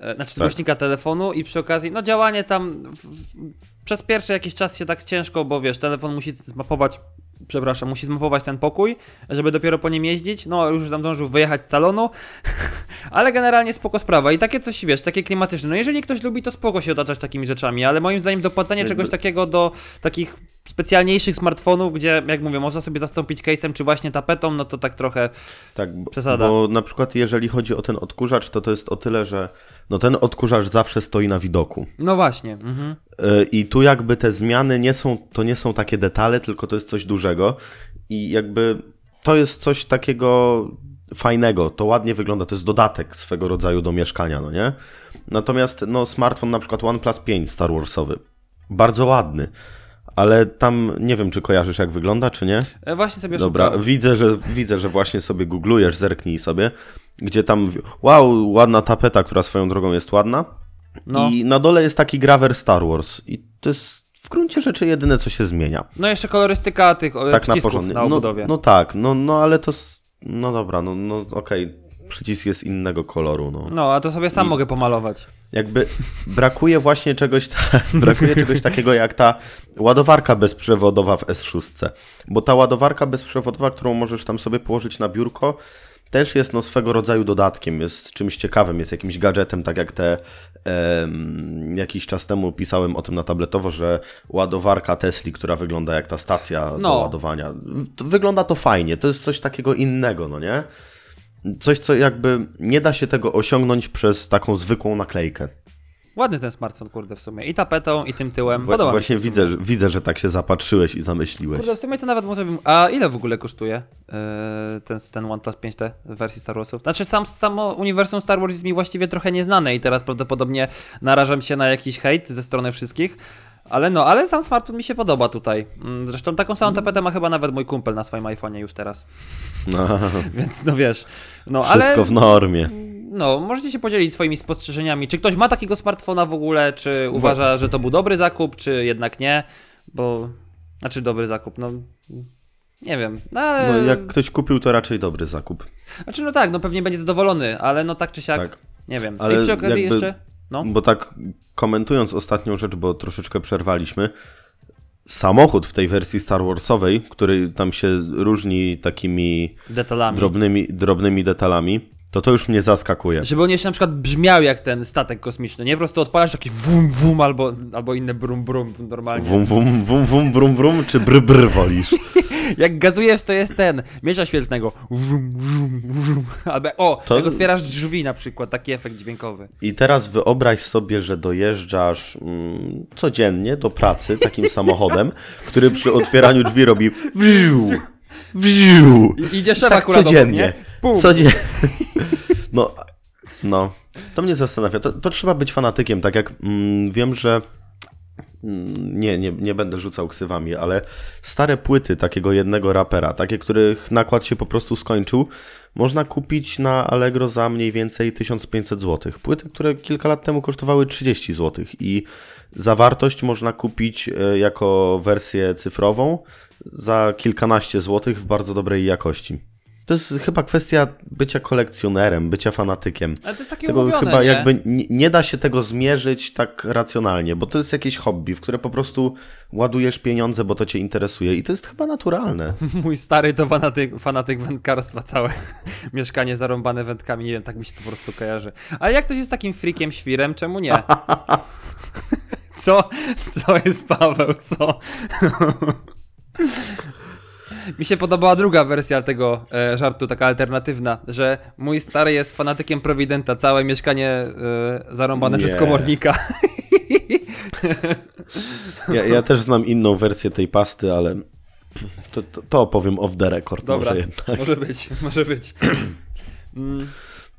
E, Znaczy z Tak. głośnika telefonu i przy okazji, no działanie tam w, w, przez pierwszy jakiś czas się tak ciężko, bo wiesz, telefon musi zmapować, przepraszam, musi zmapować ten pokój, żeby dopiero po nim jeździć. No już tam zdążył wyjechać z salonu, ale generalnie spoko sprawa i takie coś, wiesz, takie klimatyczne. No jeżeli ktoś lubi, to spoko się otaczać takimi rzeczami, ale moim zdaniem dopłacanie czegoś takiego do takich specjalniejszych smartfonów, gdzie, jak mówię, można sobie zastąpić case'em czy właśnie tapetą, no to tak trochę Tak, bo, Przesada. bo na przykład jeżeli chodzi o ten odkurzacz, to to jest o tyle, że no ten odkurzacz zawsze stoi na widoku. No właśnie. Mhm. Yy, I tu jakby te zmiany nie są, to nie są takie detale, tylko to jest coś dużego. I jakby to jest coś takiego fajnego, to ładnie wygląda, to jest dodatek swego rodzaju do mieszkania, no nie? Natomiast no smartfon na przykład OnePlus 5 Star Warsowy, bardzo ładny, ale tam nie wiem, czy kojarzysz jak wygląda, czy nie? E, Właśnie sobie Dobra, widzę, że widzę, że właśnie sobie googlujesz, zerknij sobie, gdzie tam wow, ładna tapeta, która swoją drogą jest ładna. No. I na dole jest taki grawer Star Wars i to jest w gruncie rzeczy jedyne co się zmienia. No jeszcze kolorystyka tych e, Tak na przycisków porządek. na No, obudowie. no tak, no, no ale to no dobra, no, no okej, przycisk jest innego koloru, no. No, a to sobie sam I- mogę pomalować. Jakby brakuje właśnie czegoś, ta, brakuje czegoś takiego jak ta ładowarka bezprzewodowa w S6. Bo ta ładowarka bezprzewodowa, którą możesz tam sobie położyć na biurko, też jest no swego rodzaju dodatkiem, jest czymś ciekawym, jest jakimś gadżetem, tak jak te jakiś czas temu pisałem o tym na tabletowo, że ładowarka Tesli, która wygląda jak ta stacja do No. ładowania. W- Wygląda to fajnie, to jest coś takiego innego, no nie? Coś, co jakby nie da się tego osiągnąć przez taką zwykłą naklejkę. Ładny ten smartfon, kurde, w sumie. I tapetą, i tym tyłem. Podoba Właśnie mi się. widzę, że- widzę, że tak się zapatrzyłeś i zamyśliłeś. Kurde, w sumie to nawet może bym... A ile w ogóle kosztuje yy, ten, ten OnePlus 5T w wersji Star Warsów? Znaczy sam, samo uniwersum Star Wars jest mi właściwie trochę nieznane i teraz prawdopodobnie narażam się na jakiś hejt ze strony wszystkich. Ale no, ale sam smartfon mi się podoba tutaj. Mm, Zresztą taką samą tapetę ma chyba nawet mój kumpel na swoim iPhone'ie już teraz. No, Więc no wiesz. No ale... wszystko w normie. No, możecie się podzielić swoimi spostrzeżeniami. Czy ktoś ma takiego smartfona w ogóle? Czy uważa, że to był dobry zakup, czy jednak nie? Bo. Znaczy, dobry zakup, no. Nie wiem. No, ale. No, jak ktoś kupił, to raczej dobry zakup. Znaczy, no tak, no pewnie będzie zadowolony, ale no tak czy siak. Tak. Nie wiem. Ale I przy okazji jakby- jeszcze. No. Bo tak komentując ostatnią rzecz, bo troszeczkę przerwaliśmy, samochód w tej wersji Star Warsowej, który tam się różni takimi Detalami. drobnymi, drobnymi detalami, to to już mnie zaskakuje. Żeby on jeszcze na przykład brzmiał jak ten statek kosmiczny, nie? Po prostu odpalasz taki wum wum albo, albo inne brum brum normalnie. Wum, wum, wum, wum, brum, brum, czy br, br wolisz? Jak gazujesz, to jest ten, miecza świetlnego. Wum, wum, wum. Albo, o, To- jak otwierasz drzwi na przykład, taki efekt dźwiękowy. I teraz wyobraź sobie, że dojeżdżasz mm, codziennie do pracy takim samochodem, który przy otwieraniu drzwi robi wziu, wziu. I idzie szef Tak akurat codziennie. obok, Pum. Codziennie. No, no. To mnie zastanawia. To, to trzeba być fanatykiem, tak jak mm, wiem, że mm, nie, nie, nie będę rzucał ksywami, ale stare płyty takiego jednego rapera, takie, których nakład się po prostu skończył, można kupić na Allegro za mniej więcej 1500 zł. Płyty, które kilka lat temu kosztowały 30 zł i zawartość można kupić e, jako wersję cyfrową za kilkanaście złotych w bardzo dobrej jakości. To jest chyba kwestia bycia kolekcjonerem, bycia fanatykiem. Ale to jest takie Tego umówione, chyba nie? jakby nie, nie da się tego zmierzyć tak racjonalnie, bo to jest jakieś hobby, w które po prostu ładujesz pieniądze, bo to cię interesuje i to jest chyba naturalne. Mój stary to fanatyk, fanatyk wędkarstwa, całe mieszkanie zarąbane wędkami, nie wiem, tak mi się to po prostu kojarzy. Ale jak ktoś jest takim frikiem, świrem, czemu nie? Co? Co jest Paweł, co? Mi się podobała druga wersja tego e, żartu, taka alternatywna, że mój stary jest fanatykiem Prowidenta, całe mieszkanie e, zarąbane Nie. przez komornika. Ja, ja też znam inną wersję tej pasty, ale to, to, to opowiem off the record Dobra, może jednak. może być, może być. Mm,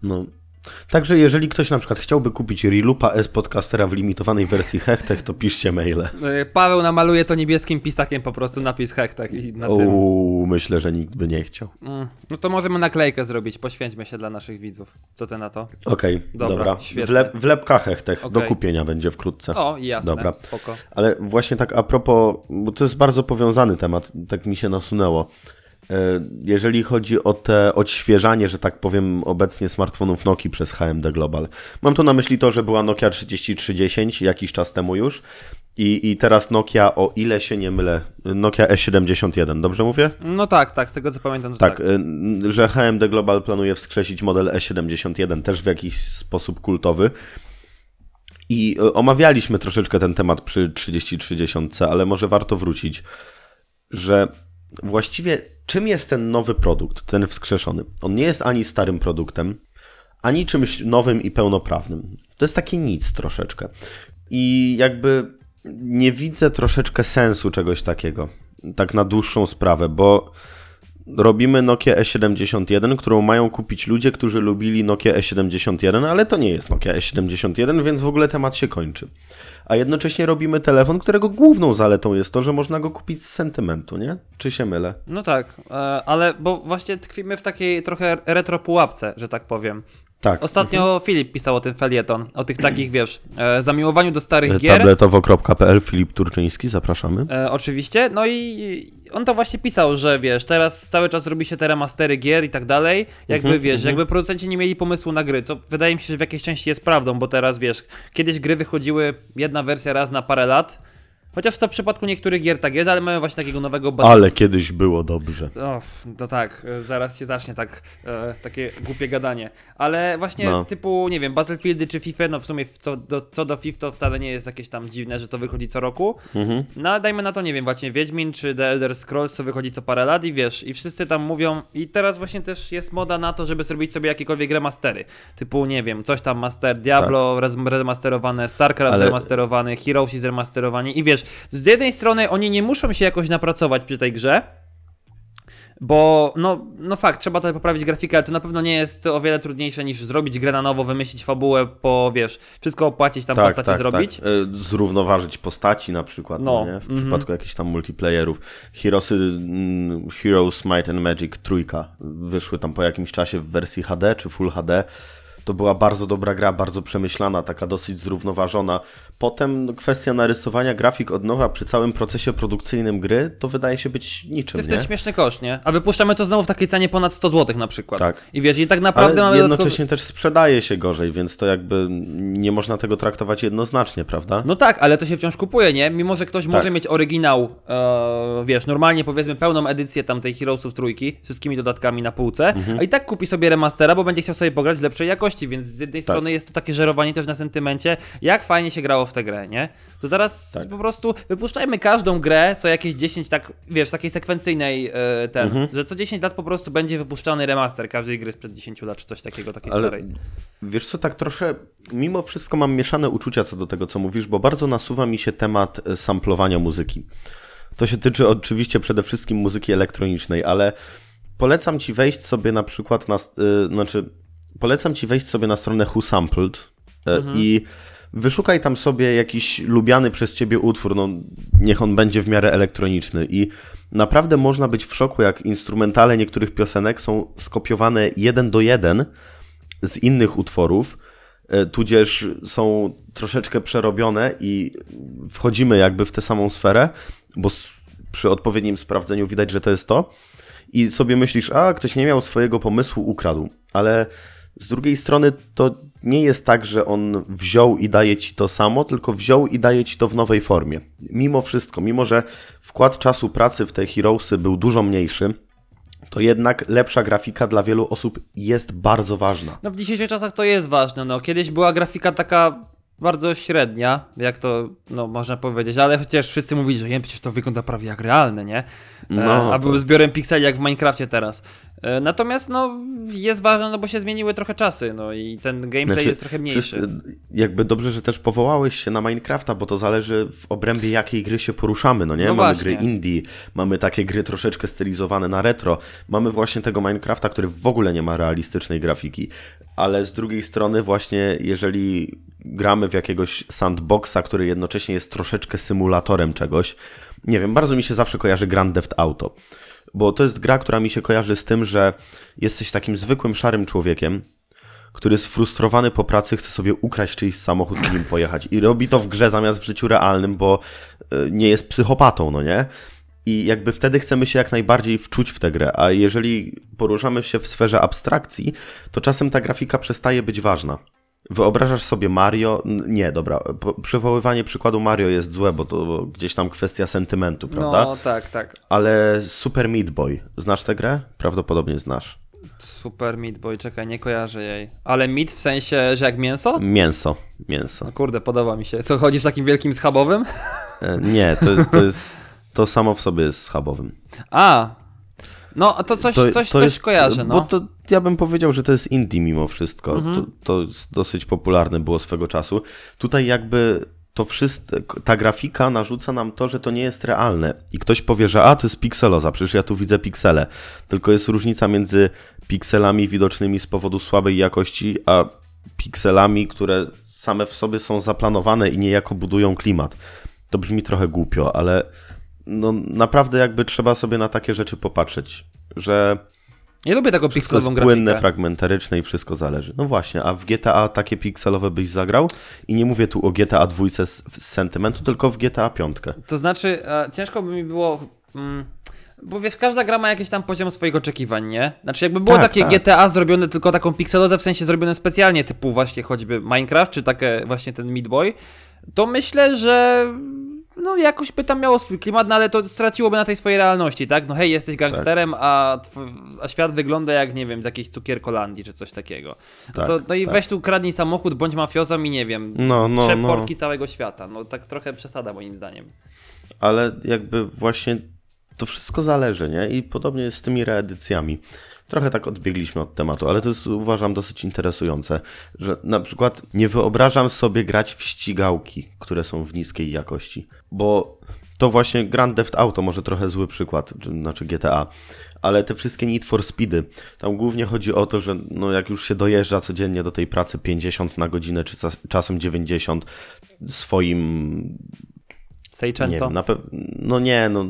No. Także jeżeli ktoś na przykład chciałby kupić Relupa S Podcastera w limitowanej wersji Hechtech, to piszcie maile. E, Paweł namaluje to niebieskim pisakiem po prostu napis hektak i na tym. Uuu, myślę, że nikt by nie chciał. Mm, No to możemy naklejkę zrobić, poświęćmy się dla naszych widzów. Co ty na to? Okej, Dobra, dobra. świetnie. Wlep, wlepka Hechtech do Okej. kupienia będzie wkrótce. O, jasne, Dobra. spoko. Ale właśnie tak a propos, bo to jest bardzo powiązany temat, tak mi się nasunęło. E, Jeżeli chodzi o te odświeżanie, że tak powiem, obecnie smartfonów Nokia przez HMD Global. Mam tu na myśli to, że była Nokia 3310 jakiś czas temu już i, i teraz Nokia, o ile się nie mylę, Nokia E71, dobrze mówię? No tak, tak, z tego co pamiętam, Tak, tak. y, że HMD Global planuje wskrzesić model E71 też w jakiś sposób kultowy. I y, omawialiśmy troszeczkę ten temat przy 3030, ale może warto wrócić, że właściwie czym jest ten nowy produkt, ten wskrzeszony? On nie jest ani starym produktem, ani czymś nowym i pełnoprawnym. To jest takie nic troszeczkę. I jakby nie widzę troszeczkę sensu czegoś takiego, tak na dłuższą sprawę, bo robimy Nokia E71, którą mają kupić ludzie, którzy lubili Nokia E71, ale to nie jest Nokia E71, więc w ogóle temat się kończy. A jednocześnie robimy telefon, którego główną zaletą jest to, że można go kupić z sentymentu, nie? Czy się mylę? No tak, e, ale bo właśnie tkwimy w takiej trochę retro pułapce, że tak powiem. Tak. Ostatnio Filip pisał o tym felieton, o tych takich, wiesz, e, zamiłowaniu do starych gier. Tabletowo.pl, Filip Turczyński, zapraszamy. E, oczywiście, no i on to właśnie pisał, że wiesz, teraz cały czas robi się te remastery gier i tak dalej, jakby Mhm, wiesz, jakby producenci nie mieli pomysłu na gry, co wydaje mi się, że w jakiejś części jest prawdą, bo teraz wiesz, kiedyś gry wychodziły jedna wersja raz na parę lat, chociaż to w przypadku niektórych gier tak jest, ale mamy właśnie takiego nowego bad- Ale kiedyś było dobrze. o, to tak, e, zaraz się zacznie tak, e, takie głupie gadanie. Ale właśnie No. typu, nie wiem, Battlefieldy czy FIFA, no w sumie co do, co do FIFA to wcale nie jest jakieś tam dziwne, że to wychodzi co roku. Mhm. No ale dajmy na to, nie wiem, właśnie Wiedźmin czy The Elder Scrolls, co wychodzi co parę lat i wiesz, i wszyscy tam mówią, i teraz właśnie też jest moda na to, żeby zrobić sobie jakiekolwiek remastery. Typu, nie wiem, coś tam master Diablo rez- remasterowane, StarCraft Ale- zremasterowany, Heroes zremasterowani i wiesz, z jednej strony oni nie muszą się jakoś napracować przy tej grze, bo, no, no fakt, trzeba tutaj poprawić grafikę, ale to na pewno nie jest o wiele trudniejsze niż zrobić grę na nowo, wymyślić fabułę, po, wiesz, wszystko opłacić, tam postacie zrobić. Tak. E, Zrównoważyć postaci na przykład, No, no, w mhm. przypadku jakichś tam multiplayerów. Heroesy, mm, Heroes Might and Magic trójka wyszły tam po jakimś czasie w wersji HD czy Full HD. To była bardzo dobra gra, bardzo przemyślana, taka dosyć zrównoważona. Potem kwestia narysowania grafik od nowa przy całym procesie produkcyjnym gry, to wydaje się być To niczym, jest nie? śmieszny koszt, nie? A wypuszczamy to znowu w takiej cenie ponad 100 zł na przykład. Tak. I wiesz, i tak naprawdę Ale jednocześnie też sprzedaje się gorzej, więc to jakby nie można tego traktować jednoznacznie, prawda? No tak, ale to się wciąż kupuje, nie? Mimo, że ktoś Tak. może mieć oryginał, e, wiesz, normalnie powiedzmy pełną edycję tamtej Heroesów trójki, z wszystkimi dodatkami na półce, Mhm. a i tak kupi sobie remastera, bo będzie chciał sobie pograć w lepszej jakości, więc z jednej Tak. strony jest to takie żerowanie też na sentymencie, jak fajnie się grało w tę grę, nie? To zaraz Tak. po prostu wypuszczajmy każdą grę co jakieś 10, tak, wiesz, takiej sekwencyjnej e, ten, Mhm. że co 10 lat po prostu będzie wypuszczany remaster każdej gry sprzed 10 lat, czy coś takiego, takiej Ale starej. wiesz co, tak trochę, mimo wszystko mam mieszane uczucia co do tego, co mówisz, bo bardzo nasuwa mi się temat e, samplowania muzyki. To się tyczy oczywiście przede wszystkim muzyki elektronicznej, ale polecam ci wejść sobie na przykład na, y, znaczy, polecam ci wejść sobie na stronę Who Sampled y, i wyszukaj tam sobie jakiś lubiany przez ciebie utwór, no niech on będzie w miarę elektroniczny. I naprawdę można być w szoku, jak instrumentale niektórych piosenek są skopiowane jeden do jeden z innych utworów, e, tudzież są troszeczkę przerobione i wchodzimy jakby w tę samą sferę, bo przy odpowiednim sprawdzeniu widać, że to jest to. I sobie myślisz, a ktoś nie miał swojego pomysłu, ukradł, ale z drugiej strony to nie jest tak, że on wziął i daje ci to samo, tylko wziął i daje ci to w nowej formie. Mimo wszystko, mimo że wkład czasu pracy w te Heroesy był dużo mniejszy, to jednak lepsza grafika dla wielu osób jest bardzo ważna. No w dzisiejszych czasach to jest ważne, no kiedyś była grafika taka bardzo średnia, jak to no, można powiedzieć, ale chociaż wszyscy mówili, że nie, przecież to wygląda prawie jak realne, nie? E, No, a to- był zbiorem pikseli jak w Minecrafcie teraz. E, Natomiast no jest ważne, no bo się zmieniły trochę czasy, no i ten gameplay Znaczy, jest trochę mniejszy. wszyscy- jakby dobrze, że też powołałeś się na Minecrafta, bo to zależy w obrębie jakiej gry się poruszamy, no nie? No mamy właśnie. gry indie, mamy takie gry troszeczkę stylizowane na retro, mamy właśnie tego Minecrafta, który w ogóle nie ma realistycznej grafiki, ale z drugiej strony właśnie jeżeli gramy w jakiegoś sandboxa, który jednocześnie jest troszeczkę symulatorem czegoś, nie wiem, bardzo mi się zawsze kojarzy Grand Theft Auto, bo to jest gra, która mi się kojarzy z tym, że jesteś takim zwykłym szarym człowiekiem, który sfrustrowany po pracy chce sobie ukraść czyjś samochód i nim pojechać. I robi to w grze zamiast w życiu realnym, bo y, nie jest psychopatą, no nie? I jakby wtedy chcemy się jak najbardziej wczuć w tę grę, a jeżeli poruszamy się w sferze abstrakcji, to czasem ta grafika przestaje być ważna. Wyobrażasz sobie Mario? Nie, dobra. Przywoływanie przykładu Mario jest złe, bo to gdzieś tam kwestia sentymentu, prawda? No tak, tak. Ale Super Meat Boy, znasz tę grę? Prawdopodobnie znasz. Super Meat Boy, czekaj, nie kojarzę jej. Ale meat w sensie, że jak mięso? Mięso, mięso. No kurde, podoba mi się. Co, chodzi z takim wielkim schabowym? E, Nie, to, to jest. To samo w sobie jest schabowym. A, no a to coś, To, coś, to coś jest, kojarzę, no. Bo to ja bym powiedział, że to jest indie mimo wszystko. Mhm. To, to dosyć popularne było swego czasu. Tutaj jakby to wszystko, ta grafika narzuca nam to, że to nie jest realne. I ktoś powie, że a, to jest pikseloza, przecież ja tu widzę piksele. Tylko jest różnica między pikselami widocznymi z powodu słabej jakości, a pikselami, które same w sobie są zaplanowane i niejako budują klimat. To brzmi trochę głupio, ale no naprawdę jakby trzeba sobie na takie rzeczy popatrzeć, że Nie lubię taką wszystko pikselową płynne, grafikę. fragmentaryczne i wszystko zależy. No właśnie, a w GTA takie pikselowe byś zagrał? I nie mówię tu o GTA dwójce z, z sentymentu, tylko w GTA piątkę. To znaczy, e, ciężko by mi było... Mm, bo wiesz, każda gra ma jakiś tam poziom swoich oczekiwań, nie? Znaczy, jakby było Tak, takie tak. GTA zrobione tylko taką pikselozę, w sensie zrobione specjalnie, typu właśnie choćby Minecraft, czy takie właśnie ten Meat Boy, to myślę, że no jakoś by tam miało swój klimat, no ale to straciłoby na tej swojej realności, tak? No hej, jesteś gangsterem, a, tw- a świat wygląda jak, nie wiem, z jakiejś cukierkolandii, czy coś takiego. Tak, to, no i tak. weź tu kradnij samochód, bądź mafiozą i nie wiem, No, no, trzep no. całego świata. No tak trochę przesada moim zdaniem. Ale jakby właśnie to wszystko zależy, nie? I podobnie jest z tymi reedycjami. Trochę tak odbiegliśmy od tematu, ale to jest uważam dosyć interesujące, że na przykład nie wyobrażam sobie grać w ścigałki, które są w niskiej jakości, bo to właśnie Grand Theft Auto, może trochę zły przykład, czy- znaczy GTA, ale te wszystkie Need for Speedy, tam głównie chodzi o to, że no jak już się dojeżdża codziennie do tej pracy 50 na godzinę, czy czas- czasem 90 swoim nie Seicento. wiem, na pe- no nie, no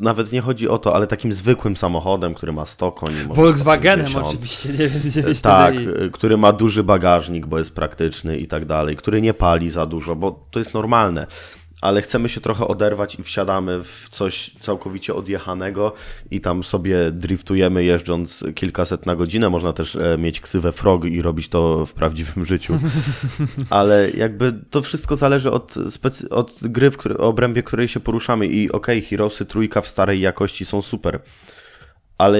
nawet nie chodzi o to, ale takim zwykłym samochodem, który ma 100 koni. Volkswagenem 150. oczywiście, nie wiem, gdzie byś Tak, y, który ma duży bagażnik, bo jest praktyczny i tak dalej, który nie pali za dużo, bo to jest normalne. Ale chcemy się trochę oderwać i wsiadamy w coś całkowicie odjechanego i tam sobie driftujemy jeżdżąc kilkaset na godzinę. Można też e, mieć ksywę frog i robić to w prawdziwym życiu. Ale jakby to wszystko zależy od, specy- od gry, w której, obrębie której się poruszamy. I okej, Heroesy trójka w starej jakości są super. Ale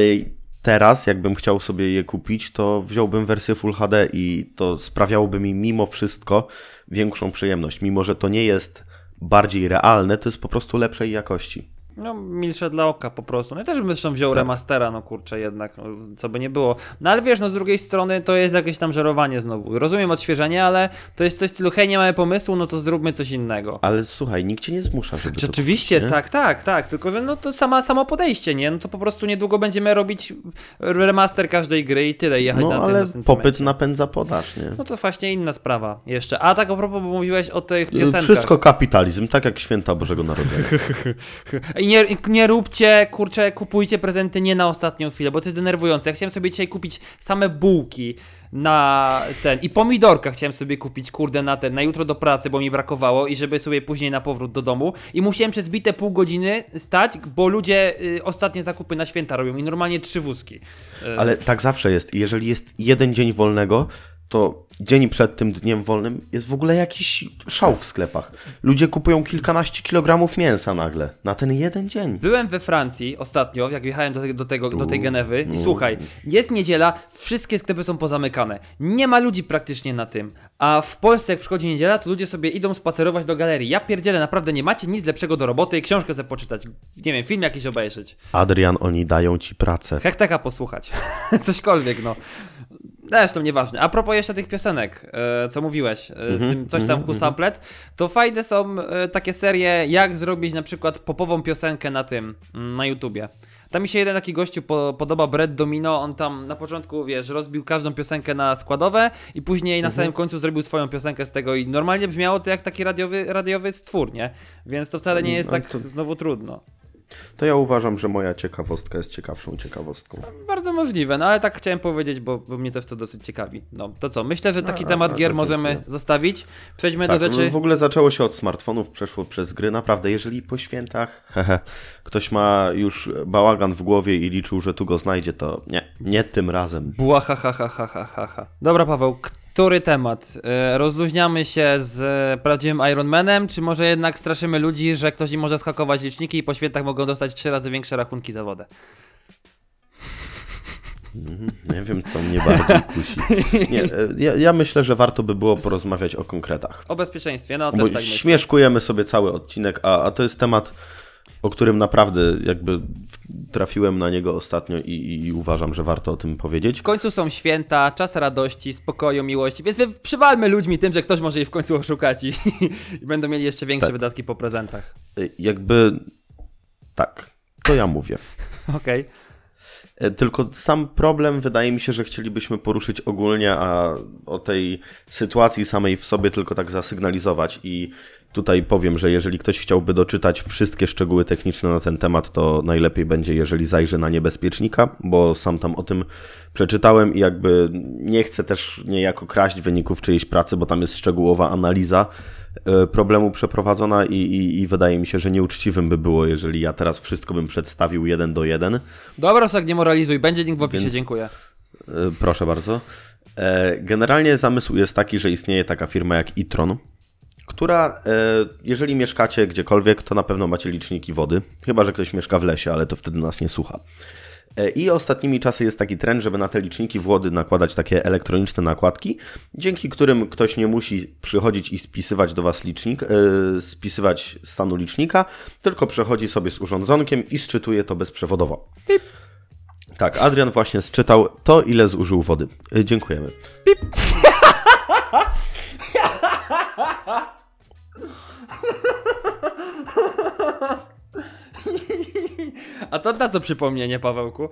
teraz, jakbym chciał sobie je kupić, to wziąłbym wersję Full HD i to sprawiałoby mi mimo wszystko większą przyjemność. Mimo, że to nie jest bardziej realne, to jest po prostu lepszej jakości. No, milsze dla oka po prostu. No ja też bym zresztą wziął Tak. remastera, no kurczę, jednak, no, co by nie było. No ale wiesz, no z drugiej strony to jest jakieś tam żerowanie znowu. Rozumiem odświeżenie, ale to jest coś w stylu, hej, nie mamy pomysłu, no to zróbmy coś innego. Ale słuchaj, nikt cię nie zmusza, żeby Czy to oczywiście, nie? tak, tak, tak, tylko że no to sama, samo podejście, nie? No to po prostu niedługo będziemy robić remaster każdej gry i tyle, i jechać No na tym ale na tym popyt momencie. napędza podaż, nie? No to właśnie inna sprawa jeszcze. A tak a propos, bo mówiłeś o tych piosenkach. Wszystko kapitalizm, tak jak święta Bożego Narodzenia. I nie, nie róbcie, kurczę, kupujcie prezenty nie na ostatnią chwilę, bo to jest denerwujące. Ja chciałem sobie dzisiaj kupić same bułki na ten i pomidorka chciałem sobie kupić, kurde, na ten, na jutro do pracy, bo mi brakowało i żeby sobie później na powrót do domu i musiałem przez bite pół godziny stać, bo ludzie y, ostatnie zakupy na święta robią i normalnie trzy wózki. Y, Ale tak zawsze jest. Jeżeli jest jeden dzień wolnego, to dzień przed tym dniem wolnym jest w ogóle jakiś szał w sklepach. Ludzie kupują kilkanaście kilogramów mięsa nagle na ten jeden dzień. Byłem we Francji ostatnio, jak jechałem do, te- do, tego, do tej Genewy i słuchaj, jest niedziela, wszystkie sklepy są pozamykane. Nie ma ludzi praktycznie na tym. A w Polsce jak przychodzi niedziela, to ludzie sobie idą spacerować do galerii. Ja pierdzielę, naprawdę nie macie nic lepszego do roboty, książkę sobie poczytać, nie wiem, film jakiś obejrzeć. Adrian, oni dają ci pracę. Hekteka posłuchać. Cośkolwiek, no. Zresztą nieważne. A propos jeszcze tych piosenek, e, co mówiłeś, e, tym coś tam Husamplet, to fajne są e, takie serie, jak zrobić na przykład popową piosenkę na tym, mm, na YouTubie. Tam mi się jeden taki gościu po, podoba, Brett Domino, on tam na początku, wiesz, rozbił każdą piosenkę na składowe i później na samym końcu zrobił swoją piosenkę z tego i normalnie brzmiało to jak taki radiowy, radiowy stwór, nie? Więc to wcale nie jest No tak to- znowu trudno. To ja uważam, że moja ciekawostka jest ciekawszą ciekawostką. Bardzo możliwe, no ale tak chciałem powiedzieć, bo, bo mnie też to dosyć ciekawi. No to co, myślę, że taki A, temat a, gier to możemy dziękuję. zostawić. Przejdźmy Tak, do rzeczy. w ogóle zaczęło się od smartfonów, przeszło przez gry. Naprawdę, jeżeli po świętach hehe, ktoś ma już bałagan w głowie i liczył, że tu go znajdzie, to nie, nie tym razem. Była ha, ha, ha, ha, ha, ha, ha. Dobra, Paweł, który temat? E, Rozluźniamy się z prawdziwym Iron Manem, czy może jednak straszymy ludzi, że ktoś im może schakować liczniki i po świętach mogą dostać trzy razy większe rachunki za wodę? Nie wiem, co mnie bardziej kusi. Nie, e, ja, ja myślę, że warto by było porozmawiać o konkretach. O bezpieczeństwie, no Bo też tak myślę. śmieszkujemy sobie cały odcinek, a, a to jest temat, o którym naprawdę jakby trafiłem na niego ostatnio i, i uważam, że warto o tym powiedzieć. W końcu są święta, czas radości, spokoju, miłości, więc przywalmy ludźmi tym, że ktoś może ich w końcu oszukać i, i będą mieli jeszcze większe Tak. wydatki po prezentach. E, Jakby tak, to ja mówię. Okej. E, Tylko sam problem wydaje mi się, że chcielibyśmy poruszyć ogólnie, a o tej sytuacji samej w sobie tylko tak zasygnalizować. I tutaj powiem, że jeżeli ktoś chciałby doczytać wszystkie szczegóły techniczne na ten temat, to najlepiej będzie, jeżeli zajrzy na niebezpiecznika, bo sam tam o tym przeczytałem i jakby nie chcę też niejako kraść wyników czyjejś pracy, bo tam jest szczegółowa analiza e, problemu przeprowadzona i, i, i wydaje mi się, że nieuczciwym by było, jeżeli ja teraz wszystko bym przedstawił jeden do jeden. Dobra, tak nie moralizuj, będzie link w opisie, Więc- dziękuję. E, Proszę bardzo. E, Generalnie zamysł jest taki, że istnieje taka firma jak Itron, która, e, jeżeli mieszkacie gdziekolwiek, to na pewno macie liczniki wody. Chyba, że ktoś mieszka w lesie, ale to wtedy nas nie słucha. E, I ostatnimi czasy jest taki trend, żeby na te liczniki wody nakładać takie elektroniczne nakładki, dzięki którym ktoś nie musi przychodzić i spisywać do Was licznik, e, spisywać stanu licznika, tylko przechodzi sobie z urządzonkiem i szczytuje to bezprzewodowo. Tak, Adrian właśnie sczytał to, ile zużył wody. Dziękujemy. A to na co przypomnienie, Pawełku?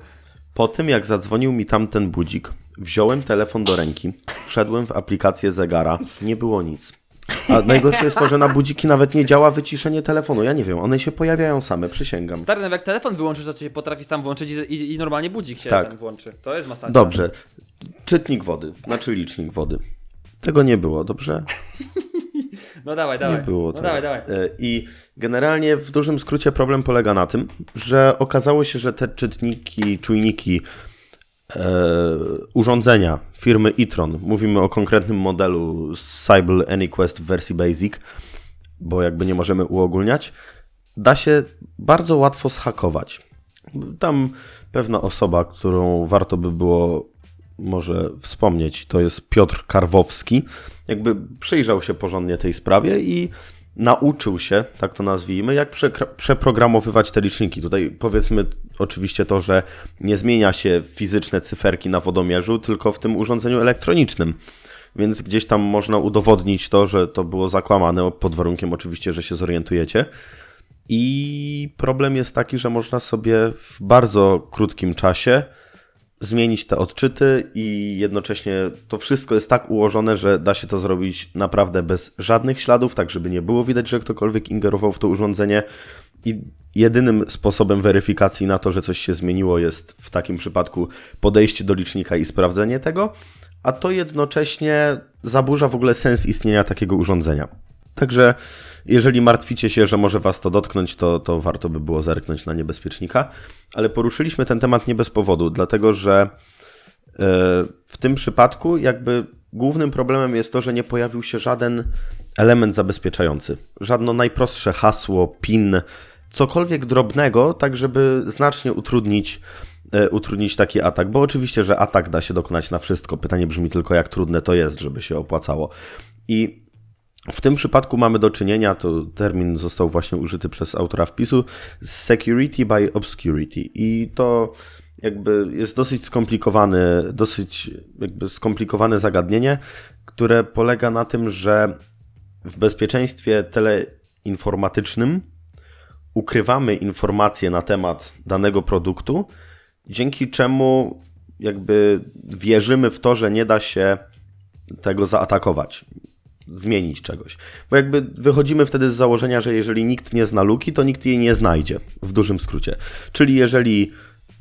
Po tym, jak zadzwonił mi tamten budzik, wziąłem telefon do ręki, wszedłem w aplikację zegara, nie było nic. A najgorsze jest to, że na budziki nawet nie działa wyciszenie telefonu. Ja nie wiem, one się pojawiają same, przysięgam. Stary, nawet jak telefon wyłączysz, to się potrafi sam włączyć i, i, i normalnie budzik się Tak. włączy. To jest masakra. Dobrze. Czytnik wody, znaczy licznik wody. Tego nie było, dobrze? No dawaj, dawaj. Nie było no dawaj, dawaj. E, I generalnie w dużym skrócie problem polega na tym, że okazało się, że te czytniki, czujniki, e, urządzenia firmy Itron, mówimy o konkretnym modelu Cybele AnyQuest w wersji Basic, bo jakby nie możemy uogólniać, da się bardzo łatwo zhakować. Tam pewna osoba, którą warto by było może wspomnieć, to jest Piotr Karwowski. Jakby przyjrzał się porządnie tej sprawie i nauczył się, tak to nazwijmy, jak przeprogramowywać te liczniki. Tutaj powiedzmy oczywiście to, że nie zmienia się fizyczne cyferki na wodomierzu, tylko w tym urządzeniu elektronicznym. Więc gdzieś tam można udowodnić to, że to było zakłamane, pod warunkiem oczywiście, że się zorientujecie. I problem jest taki, że można sobie w bardzo krótkim czasie zmienić te odczyty i jednocześnie to wszystko jest tak ułożone, że da się to zrobić naprawdę bez żadnych śladów, tak żeby nie było widać, że ktokolwiek ingerował w to urządzenie. I jedynym sposobem weryfikacji na to, że coś się zmieniło, jest w takim przypadku podejście do licznika i sprawdzenie tego, a to jednocześnie zaburza w ogóle sens istnienia takiego urządzenia. Także jeżeli martwicie się, że może was to dotknąć, to, to warto by było zerknąć na niebezpiecznika. Ale poruszyliśmy ten temat nie bez powodu, dlatego że e, w tym przypadku jakby głównym problemem jest to, że nie pojawił się żaden element zabezpieczający. Żadno najprostsze hasło, PIN, cokolwiek drobnego, tak żeby znacznie utrudnić, e, utrudnić taki atak. Bo oczywiście, że atak da się dokonać na wszystko. Pytanie brzmi tylko, jak trudne to jest, żeby się opłacało. I w tym przypadku mamy do czynienia, to termin został właśnie użyty przez autora wpisu, z security by obscurity. I to jakby jest dosyć skomplikowany, dosyć jakby skomplikowane zagadnienie, które polega na tym, że w bezpieczeństwie teleinformatycznym ukrywamy informacje na temat danego produktu, dzięki czemu jakby wierzymy w to, że nie da się tego zaatakować, zmienić czegoś. Bo jakby wychodzimy wtedy z założenia, że jeżeli nikt nie zna luki, to nikt jej nie znajdzie, w dużym skrócie. Czyli jeżeli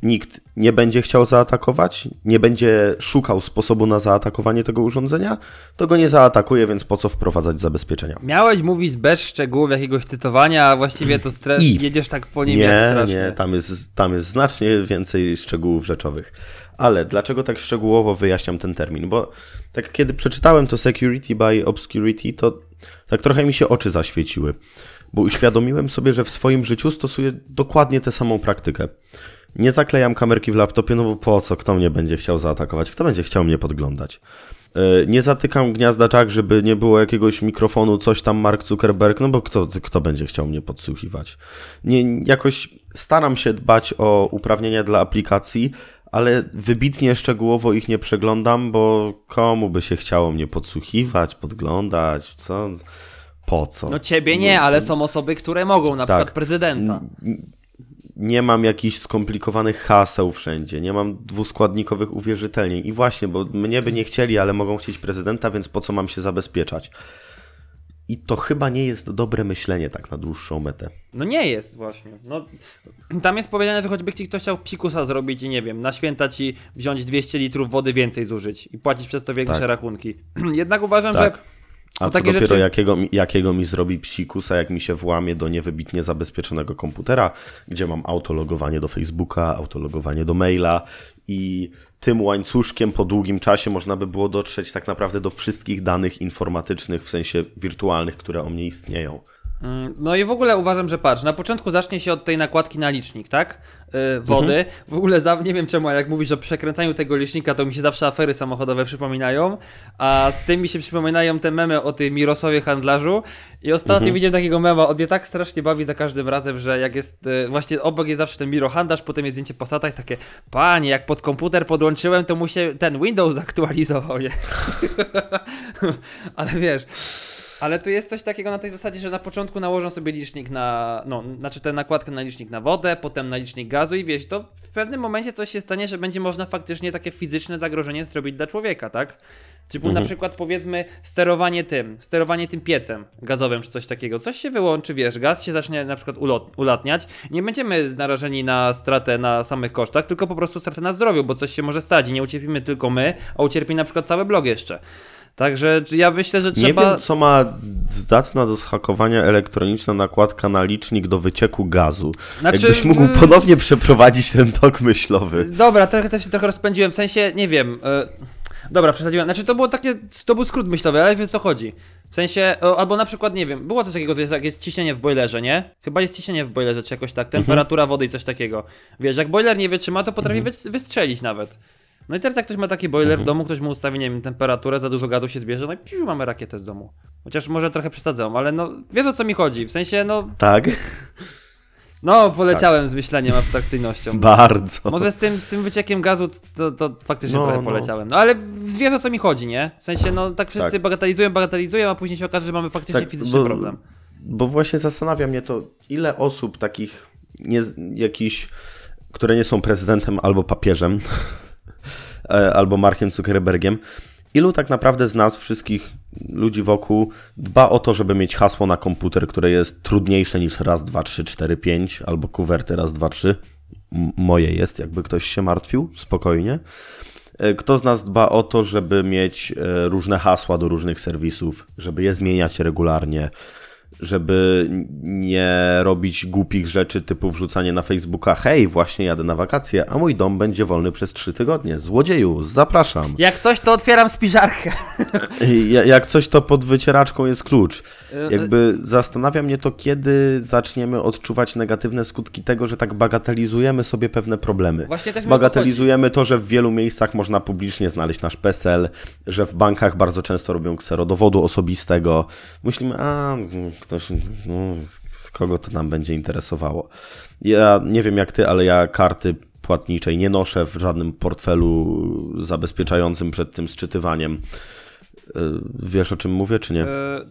nikt nie będzie chciał zaatakować, nie będzie szukał sposobu na zaatakowanie tego urządzenia, to go nie zaatakuje, więc po co wprowadzać zabezpieczenia? Miałeś mówić bez szczegółów jakiegoś cytowania, a właściwie to stres, jedziesz tak po nim jak Nie, strasznie. nie, tam jest, tam jest znacznie więcej szczegółów rzeczowych. Ale dlaczego tak szczegółowo wyjaśniam ten termin? Bo tak kiedy przeczytałem to security by obscurity, to tak trochę mi się oczy zaświeciły. Bo uświadomiłem sobie, że w swoim życiu stosuję dokładnie tę samą praktykę. Nie zaklejam kamerki w laptopie, no bo po co? Kto mnie będzie chciał zaatakować? Kto będzie chciał mnie podglądać? E, Nie zatykam gniazda tak, żeby nie było jakiegoś mikrofonu, coś tam Mark Zuckerberg, no bo kto, kto będzie chciał mnie podsłuchiwać? Nie, jakoś staram się dbać o uprawnienia dla aplikacji, ale wybitnie szczegółowo ich nie przeglądam, bo komu by się chciało mnie podsłuchiwać, podglądać, co? Po co? No ciebie nie, ale są osoby, które mogą, na Tak. przykład prezydenta. nie mam jakichś skomplikowanych haseł wszędzie, nie mam dwuskładnikowych uwierzytelnień. I właśnie, bo mnie by nie chcieli, ale mogą chcieć prezydenta, więc po co mam się zabezpieczać? I to chyba nie jest dobre myślenie tak na dłuższą metę. No nie jest właśnie. No, tam jest powiedziane, że choćby ci ktoś chciał psikusa zrobić i nie wiem, na święta ci wziąć 200 litrów wody więcej zużyć i płacić przez to większe Tak. rachunki. Jednak uważam, Tak. że A No co dopiero rzeczy- jakiego, jakiego mi zrobi psikusa, jak mi się włamie do niewybitnie zabezpieczonego komputera, gdzie mam autologowanie do Facebooka, autologowanie do maila i tym łańcuszkiem po długim czasie można by było dotrzeć tak naprawdę do wszystkich danych informatycznych, w sensie wirtualnych, które o mnie istnieją. Mm, No i w ogóle uważam, że patrz, na początku zacznie się od tej nakładki na licznik, tak? Yy, wody. Mhm. W ogóle za, nie wiem czemu, ale jak mówisz o przekręcaniu tego licznika, to mi się zawsze afery samochodowe przypominają, a z tym mi się przypominają te memy o tym Mirosławie Handlarzu i ostatnio Mhm. widziałem takiego mema, on mnie tak strasznie bawi za każdym razem, że jak jest, yy, właśnie obok jest zawsze ten Miro Handlarz, potem jest zdjęcie Passata i takie, panie, jak pod komputer podłączyłem, to mu się ten Windows zaktualizował, nie? ale wiesz... Ale tu jest coś takiego na tej zasadzie, że na początku nałożą sobie licznik na, no, znaczy tę nakładkę na licznik na wodę, potem na licznik gazu i wiesz, to w pewnym momencie coś się stanie, że będzie można faktycznie takie fizyczne zagrożenie zrobić dla człowieka, tak? Typu na przykład powiedzmy sterowanie tym, sterowanie tym piecem gazowym czy coś takiego. Coś się wyłączy, wiesz, gaz się zacznie na przykład ulot, ulatniać. Nie będziemy narażeni na stratę na samych kosztach, tylko po prostu stratę na zdrowiu, bo coś się może stać i nie ucierpimy tylko my, a ucierpi na przykład cały blog jeszcze. Także ja myślę, że Nie trzeba... wiem, co ma zdatna do zhakowania elektroniczna nakładka na licznik do wycieku gazu. Znaczy, Jakbyś mógł y- ponownie przeprowadzić ten tok myślowy. Dobra, trochę też się trochę rozpędziłem, w sensie, nie wiem. e, dobra, przesadziłem. Znaczy, to było takie, to był skrót myślowy, ale wiesz o co chodzi. W sensie, albo na przykład, nie wiem, było coś takiego, jak jest ciśnienie w boilerze, nie? Chyba jest ciśnienie w boilerze, czy jakoś tak, temperatura wody i coś takiego. Wiesz, jak boiler nie wytrzyma, to potrafi wy- wystrzelić nawet. No i teraz jak ktoś ma taki boiler w domu, ktoś mu ustawi, nie wiem, temperaturę, za dużo gazu się zbierze, no i piu, mamy rakietę z domu. Chociaż może trochę przesadzam, ale no, wiesz o co mi chodzi. W sensie, no, Tak? no, poleciałem z myśleniem, abstrakcyjnością. Bardzo. Może z tym, z tym wyciekiem gazu to, to faktycznie No, trochę no. poleciałem. No ale wiesz o co mi chodzi, nie? W sensie, no tak wszyscy Tak. bagatelizują, bagatelizują, a później się okaże, że mamy faktycznie Tak, fizyczny bo- problem. Bo właśnie zastanawia mnie to, ile osób takich, nie, jakichś, które nie są prezydentem albo papieżem, albo Markiem Zuckerbergiem, ilu tak naprawdę z nas, wszystkich ludzi wokół, dba o to, żeby mieć hasło na komputer, które jest trudniejsze niż raz, dwa, trzy, cztery, pięć, albo kuwerty raz, dwa, trzy. Moje jest, jakby ktoś się martwił, spokojnie. E, Kto z nas dba o to, żeby mieć e, różne hasła do różnych serwisów, żeby je zmieniać regularnie, żeby nie robić głupich rzeczy typu wrzucanie na Facebooka hej, właśnie jadę na wakacje, a mój dom będzie wolny przez trzy tygodnie. Złodzieju, zapraszam. Jak coś, to otwieram spiżarkę. Ja- Jak coś, to pod wycieraczką jest klucz. Jakby zastanawia mnie to, kiedy zaczniemy odczuwać negatywne skutki tego, że tak bagatelizujemy sobie pewne problemy. Właśnie też Bagatelizujemy to, że w wielu miejscach można publicznie znaleźć nasz PESEL, że w bankach bardzo często robią kserodowodu osobistego. Myślimy, a no, z kogo to nam będzie interesowało. Ja nie wiem jak ty, ale ja karty płatniczej nie noszę w żadnym portfelu zabezpieczającym przed tym sczytywaniem. Y, Wiesz o czym mówię, czy nie? E,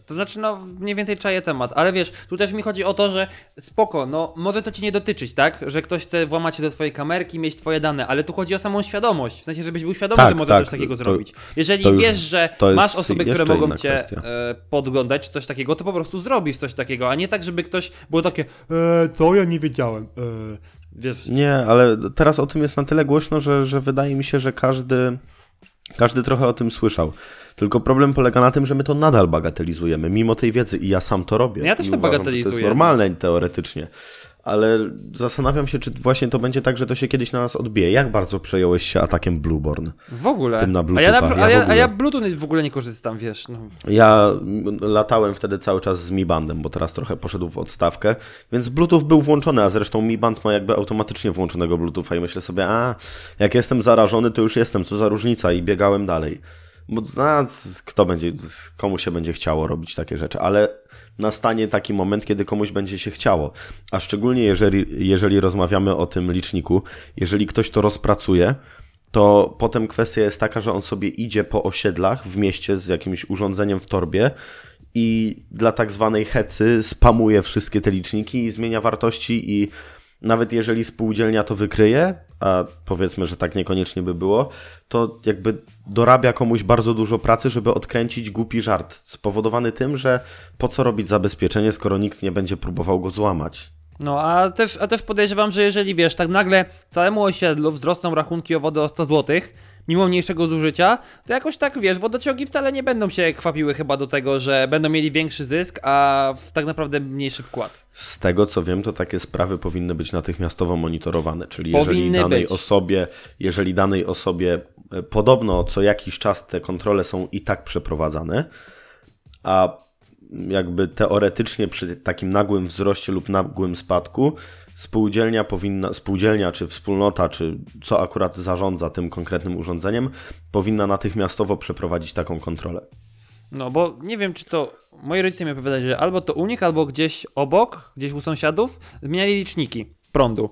To znaczy, no, mniej więcej czaję temat, ale wiesz, tu też mi chodzi o to, że spoko, no, może to ci nie dotyczyć, tak? Że ktoś chce włamać się do twojej kamerki, mieć twoje dane, ale tu chodzi o samą świadomość, w sensie, żebyś był świadomy, Tak, że może tak, coś takiego to- zrobić. Jeżeli to już- wiesz, że to masz osoby, które mogą cię kwestia. e, podglądać, coś takiego, to po prostu zrobisz coś takiego, a nie tak, żeby ktoś było takie, e, co, ja nie wiedziałem, e, wiesz... Nie, ale teraz o tym jest na tyle głośno, że, że wydaje mi się, że każdy, każdy trochę o tym słyszał. Tylko problem polega na tym, że my to nadal bagatelizujemy, mimo tej wiedzy i ja sam to robię. Ja też to uważam, że To bagatelizuję. jest normalne teoretycznie. Ale zastanawiam się, czy właśnie to będzie tak, że to się kiedyś na nas odbije. Jak bardzo przejąłeś się atakiem Blueborn? W ogóle. Tym na a, ja Bluetootha, na, a, ja, a ja Bluetooth w ogóle nie korzystam, wiesz. No. Ja latałem wtedy cały czas z Mi Bandem, bo teraz trochę poszedł w odstawkę, więc Bluetooth był włączony, a zresztą Mi Band ma jakby automatycznie włączonego Bluetootha i myślę sobie, a jak jestem zarażony, to już jestem, co za różnica i biegałem dalej. Bo zna, kto będzie, komu się będzie chciało robić takie rzeczy, ale nastanie taki moment, kiedy komuś będzie się chciało. A szczególnie jeżeli, jeżeli rozmawiamy o tym liczniku, jeżeli ktoś to rozpracuje, to potem kwestia jest taka, że on sobie idzie po osiedlach w mieście z jakimś urządzeniem w torbie i dla tak zwanej hecy spamuje wszystkie te liczniki i zmienia wartości i nawet jeżeli spółdzielnia to wykryje, a powiedzmy, że tak niekoniecznie by było, to jakby dorabia komuś bardzo dużo pracy, żeby odkręcić głupi żart, spowodowany tym, że po co robić zabezpieczenie, skoro nikt nie będzie próbował go złamać. No, a też, a też podejrzewam, że jeżeli wiesz, tak nagle całemu osiedlu wzrosną rachunki o wodę o 100 zł, mimo mniejszego zużycia, to jakoś tak wiesz, wodociągi wcale nie będą się kwapiły chyba do tego, że będą mieli większy zysk, a tak naprawdę mniejszy wkład. Z tego co wiem, to takie sprawy powinny być natychmiastowo monitorowane, czyli jeżeli Powinny danej być. osobie, jeżeli danej osobie e, podobno co jakiś czas te kontrole są i tak przeprowadzane, a jakby teoretycznie przy takim nagłym wzroście lub nagłym spadku spółdzielnia powinna, spółdzielnia czy wspólnota, czy co akurat zarządza tym konkretnym urządzeniem, powinna natychmiastowo przeprowadzić taką kontrolę. No, bo nie wiem, czy to. Moi rodzice mi opowiadali, że albo to u nich, albo gdzieś obok, gdzieś u sąsiadów, zmieniali liczniki prądu.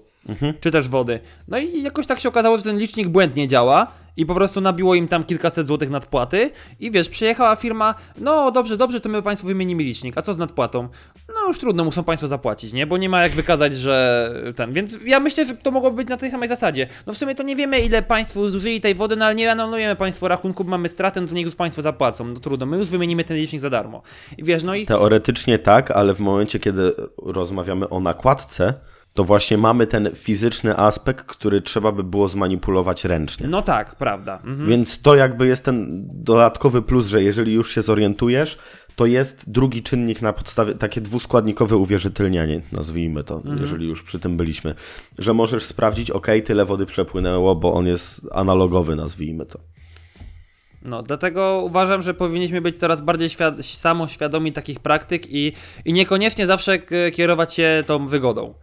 Czy też wody. No i jakoś tak się okazało, że ten licznik błędnie działa i po prostu nabiło im tam kilkaset złotych nadpłaty. I wiesz, przyjechała firma, no dobrze, dobrze, to my Państwu wymienimy licznik. A co z nadpłatą? No już trudno, muszą Państwo zapłacić, nie? Bo nie ma jak wykazać, że ten. Więc ja myślę, że to mogło być na tej samej zasadzie. No w sumie to nie wiemy, ile Państwo zużyli tej wody, no ale nie anulujemy Państwu rachunku, mamy stratę, no to niech już Państwo zapłacą. No trudno, my już wymienimy ten licznik za darmo. I wiesz, no i. Teoretycznie tak, ale w momencie, kiedy rozmawiamy o nakładce, to właśnie mamy ten fizyczny aspekt, który trzeba by było zmanipulować ręcznie. No tak, prawda. Mhm. Więc to jakby jest ten dodatkowy plus, że jeżeli już się zorientujesz, to jest drugi czynnik na podstawie, takie dwuskładnikowe uwierzytelnianie, nazwijmy to, jeżeli już przy tym byliśmy, że możesz sprawdzić, ok, tyle wody przepłynęło, bo on jest analogowy, nazwijmy to. No, dlatego uważam, że powinniśmy być coraz bardziej świad- samoświadomi takich praktyk i, i niekoniecznie zawsze kierować się tą wygodą.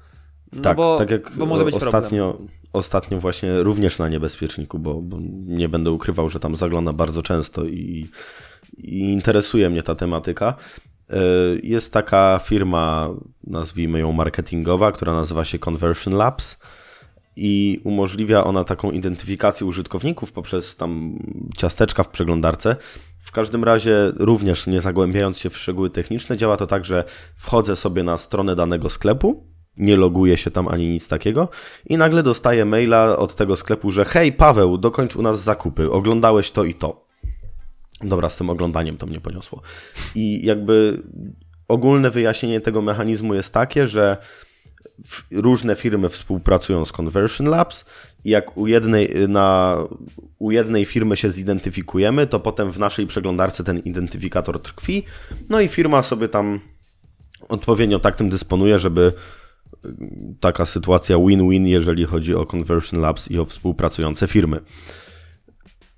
No tak, bo, tak jak bo może być problem. ostatnio, ostatnio właśnie również na niebezpieczniku, bo, bo nie będę ukrywał, że tam zagląda bardzo często i, i interesuje mnie ta tematyka. E, Jest taka firma, nazwijmy ją marketingowa, która nazywa się Conversion Labs i umożliwia ona taką identyfikację użytkowników poprzez tam ciasteczka w przeglądarce. W każdym razie, również nie zagłębiając się w szczegóły techniczne, działa to tak, że wchodzę sobie na stronę danego sklepu, nie loguję się tam ani nic takiego i nagle dostaję maila od tego sklepu, że hej Paweł, dokończ u nas zakupy, oglądałeś to i to. Dobra, z tym oglądaniem to mnie poniosło. I jakby ogólne wyjaśnienie tego mechanizmu jest takie, że różne firmy współpracują z Conversion Labs i jak u jednej, na, u jednej firmy się zidentyfikujemy, to potem w naszej przeglądarce ten identyfikator tkwi, no i firma sobie tam odpowiednio tak tym dysponuje, żeby taka sytuacja win-win, jeżeli chodzi o Conversion Labs i o współpracujące firmy.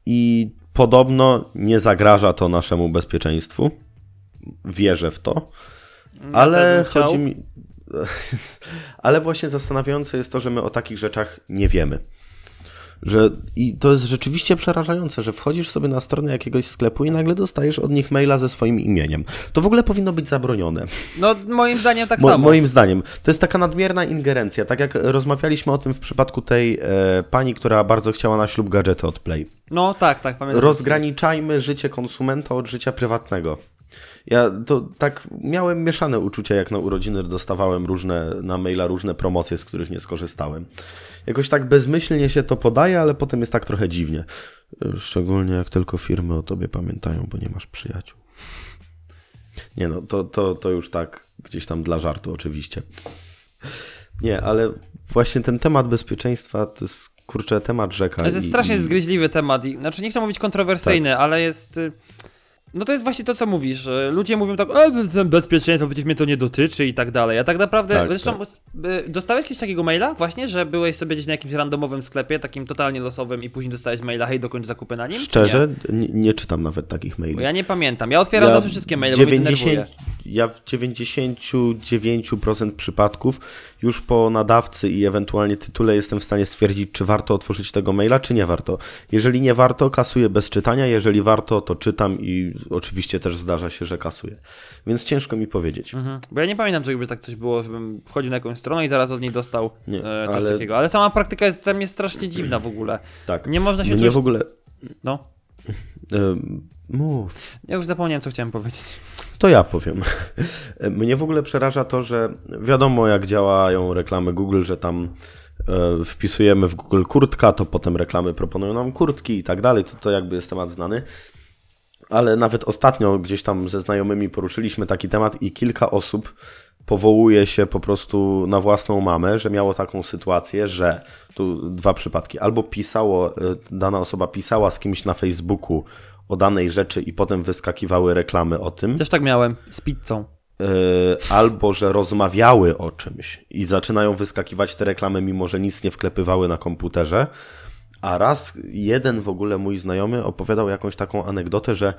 I podobno nie zagraża to naszemu bezpieczeństwu. Wierzę w to. Ale bym chodzi mi. Ale właśnie zastanawiające jest to, że my o takich rzeczach nie wiemy. Że, I to jest rzeczywiście przerażające, że wchodzisz sobie na stronę jakiegoś sklepu i nagle dostajesz od nich maila ze swoim imieniem. To w ogóle powinno być zabronione. No moim zdaniem tak Mo- samo. moim zdaniem. To jest taka nadmierna ingerencja. Tak jak rozmawialiśmy o tym w przypadku tej e, pani, która bardzo chciała na ślub gadżety od Play. No tak, tak, pamiętam. Rozgraniczajmy życie konsumenta od życia prywatnego. Ja to tak miałem mieszane uczucia, jak na urodziny dostawałem różne na maila różne promocje, z których nie skorzystałem. Jakoś tak bezmyślnie się to podaje, ale potem jest tak trochę dziwnie. Szczególnie jak tylko firmy o tobie pamiętają, bo nie masz przyjaciół. Nie no, to, to, to już tak gdzieś tam dla żartu oczywiście. Nie, ale właśnie ten temat bezpieczeństwa to jest kurczę temat rzeka. To jest i- strasznie i- zgryźliwy temat. Znaczy nie chcę mówić kontrowersyjny, Tak. ale jest. No to jest właśnie to, co mówisz. Ludzie mówią tak, e, be- bezpieczeństwo, przecież mnie to nie dotyczy i tak dalej. A tak naprawdę, Tak, zresztą y, dostałeś kiedyś takiego maila właśnie, że byłeś sobie gdzieś na jakimś randomowym sklepie, takim totalnie losowym i później dostałeś maila, hej, dokończ zakupy na nim? Szczerze, nie? Nie, czytam nawet takich maili. Nie? Bo ja nie pamiętam. Ja otwieram zawsze wszystkie maile, w bo mnie denerwuje. ja w 99% przypadków już po nadawcy i ewentualnie tytule jestem w stanie stwierdzić, czy warto otworzyć tego maila, czy nie warto. Jeżeli nie warto, kasuję bez czytania, jeżeli warto, to czytam i oczywiście też zdarza się, że kasuję. Więc ciężko mi powiedzieć. Mhm. Bo ja nie pamiętam, żeby tak coś było, żebym wchodził na jakąś stronę i zaraz od niej dostał Nie, e, coś ale- takiego. Ale sama praktyka jest dla mnie strasznie dziwna w ogóle. Tak. Nie można się Mnie czuć... w ogóle... No, mów. ja już zapomniałem, co chciałem powiedzieć. To ja powiem. Mnie w ogóle przeraża to, że wiadomo jak działają reklamy Google, że tam e, wpisujemy w Google kurtka, to potem reklamy proponują nam kurtki i tak dalej. To, to jakby jest temat znany. Ale nawet ostatnio gdzieś tam ze znajomymi poruszyliśmy taki temat i kilka osób powołuje się po prostu na własną mamę, że miało taką sytuację, że tu dwa przypadki. Albo pisało, e, dana osoba pisała z kimś na Facebooku o danej rzeczy i potem wyskakiwały reklamy o tym. Też tak miałem, z pizzą. Yy, albo że rozmawiały o czymś i zaczynają wyskakiwać te reklamy, mimo że nic nie wklepywały na komputerze. A raz jeden w ogóle mój znajomy opowiadał jakąś taką anegdotę, że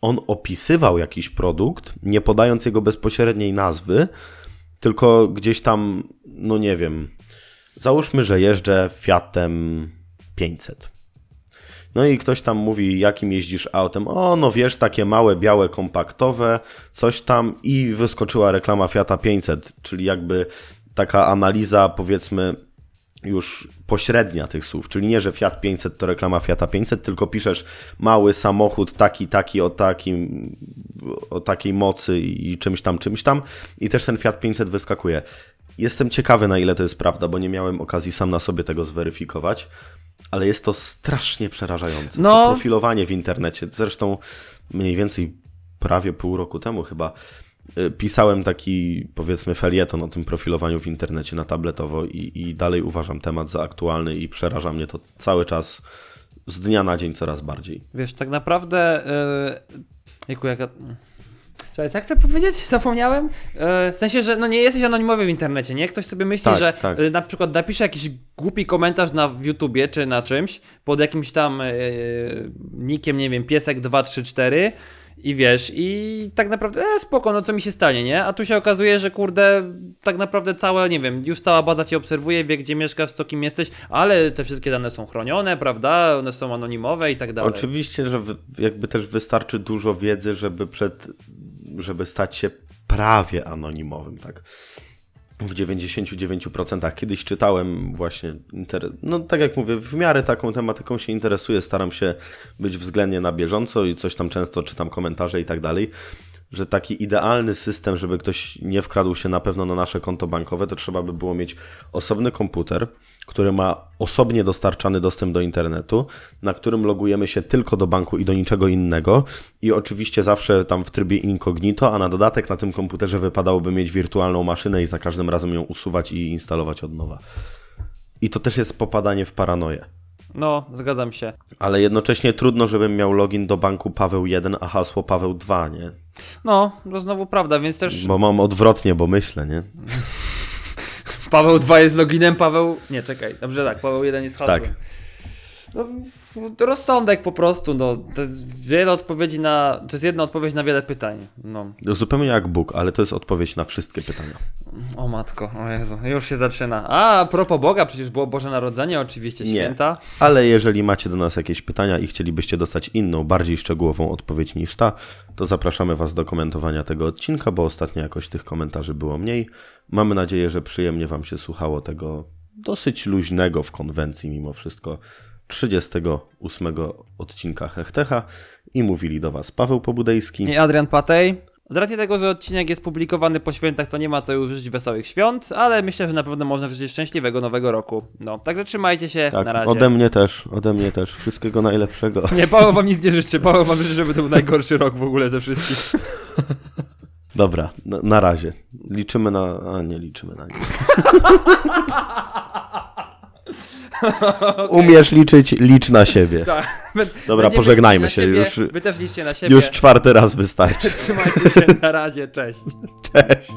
on opisywał jakiś produkt, nie podając jego bezpośredniej nazwy, tylko gdzieś tam, no nie wiem, załóżmy, że jeżdżę Fiatem 500. No i ktoś tam mówi, jakim jeździsz autem. O, no wiesz, takie małe, białe, kompaktowe, coś tam i wyskoczyła reklama Fiata 500, czyli jakby taka analiza, powiedzmy, już pośrednia tych słów, czyli nie, że Fiat 500 to reklama Fiata 500, tylko piszesz mały samochód taki, taki, o takim, o takiej mocy i czymś tam, czymś tam i też ten Fiat 500 wyskakuje. Jestem ciekawy, na ile to jest prawda, bo nie miałem okazji sam na sobie tego zweryfikować, ale jest to strasznie przerażające. No. To profilowanie w internecie. Zresztą mniej więcej prawie pół roku temu chyba pisałem taki, powiedzmy, felieton o tym profilowaniu w internecie na tabletowo i, i dalej uważam temat za aktualny i przeraża mnie to cały czas z dnia na dzień coraz bardziej. Wiesz, tak naprawdę. Yy... Jejku, jaka. Czekaj, co ja chcę powiedzieć? Zapomniałem? Yy, w sensie, że no nie jesteś anonimowy w internecie, nie? Ktoś sobie myśli, Tak, że tak. yy, na przykład napisze jakiś głupi komentarz na YouTubie czy na czymś pod jakimś tam yy, nikiem, nie wiem, piesek234 i wiesz, i tak naprawdę, e, spoko, no co mi się stanie, nie? A tu się okazuje, że kurde, tak naprawdę całe, nie wiem, już cała baza cię obserwuje, wie gdzie mieszkasz, co kim jesteś, ale te wszystkie dane są chronione, prawda? One są anonimowe i tak dalej. Oczywiście, że jakby też wystarczy dużo wiedzy, żeby przed, żeby stać się prawie anonimowym, tak? W 99% kiedyś czytałem właśnie, no tak jak mówię, w miarę taką tematyką się interesuję, staram się być względnie na bieżąco i coś tam często czytam komentarze i tak dalej, że taki idealny system, żeby ktoś nie wkradł się na pewno na nasze konto bankowe, to trzeba by było mieć osobny komputer, który ma osobnie dostarczany dostęp do internetu, na którym logujemy się tylko do banku i do niczego innego i oczywiście zawsze tam w trybie incognito, a na dodatek na tym komputerze wypadałoby mieć wirtualną maszynę i za każdym razem ją usuwać i instalować od nowa. I to też jest popadanie w paranoję. No, zgadzam się. Ale jednocześnie trudno, żebym miał login do banku Paweł 1, a hasło Paweł 2, nie? No, to znowu prawda, więc też Bo mam odwrotnie, bo myślę, nie? Paweł 2 jest loginem, Paweł... Nie, czekaj, dobrze tak, Paweł 1 jest hasłem. Tak. No, rozsądek po prostu, no. To jest wiele odpowiedzi na... To jest jedna odpowiedź na wiele pytań, no. Zupełnie jak Bóg, ale to jest odpowiedź na wszystkie pytania. O matko, o Jezu, już się zaczyna. A, a propos Boga, przecież było Boże Narodzenie, oczywiście, Nie. święta. Ale jeżeli macie do nas jakieś pytania i chcielibyście dostać inną, bardziej szczegółową odpowiedź niż ta, to zapraszamy Was do komentowania tego odcinka, bo ostatnio jakoś tych komentarzy było mniej. Mamy nadzieję, że przyjemnie Wam się słuchało tego dosyć luźnego w konwencji mimo wszystko 38 odcinka Hechtecha i mówili do Was Paweł Pobudejski. I Adrian Patej. Z racji tego, że odcinek jest publikowany po świętach, to nie ma co już życzyć wesołych świąt, ale myślę, że na pewno można życzyć szczęśliwego nowego roku. No, także trzymajcie się, na Tak, razie. ode mnie też, ode mnie też. Wszystkiego najlepszego. Nie, Paweł wam nic nie życzy, Paweł wam życzy, żeby to był najgorszy rok w ogóle ze wszystkich. Dobra, na, na razie. Liczymy na... A nie liczymy na nic. Umiesz liczyć, licz na siebie. Tak. Dobra, Będziemy pożegnajmy się. siebie, Już, Wy też liczcie na siebie. już czwarty raz wystarczy. Trzymajcie się, na razie, cześć. Cześć.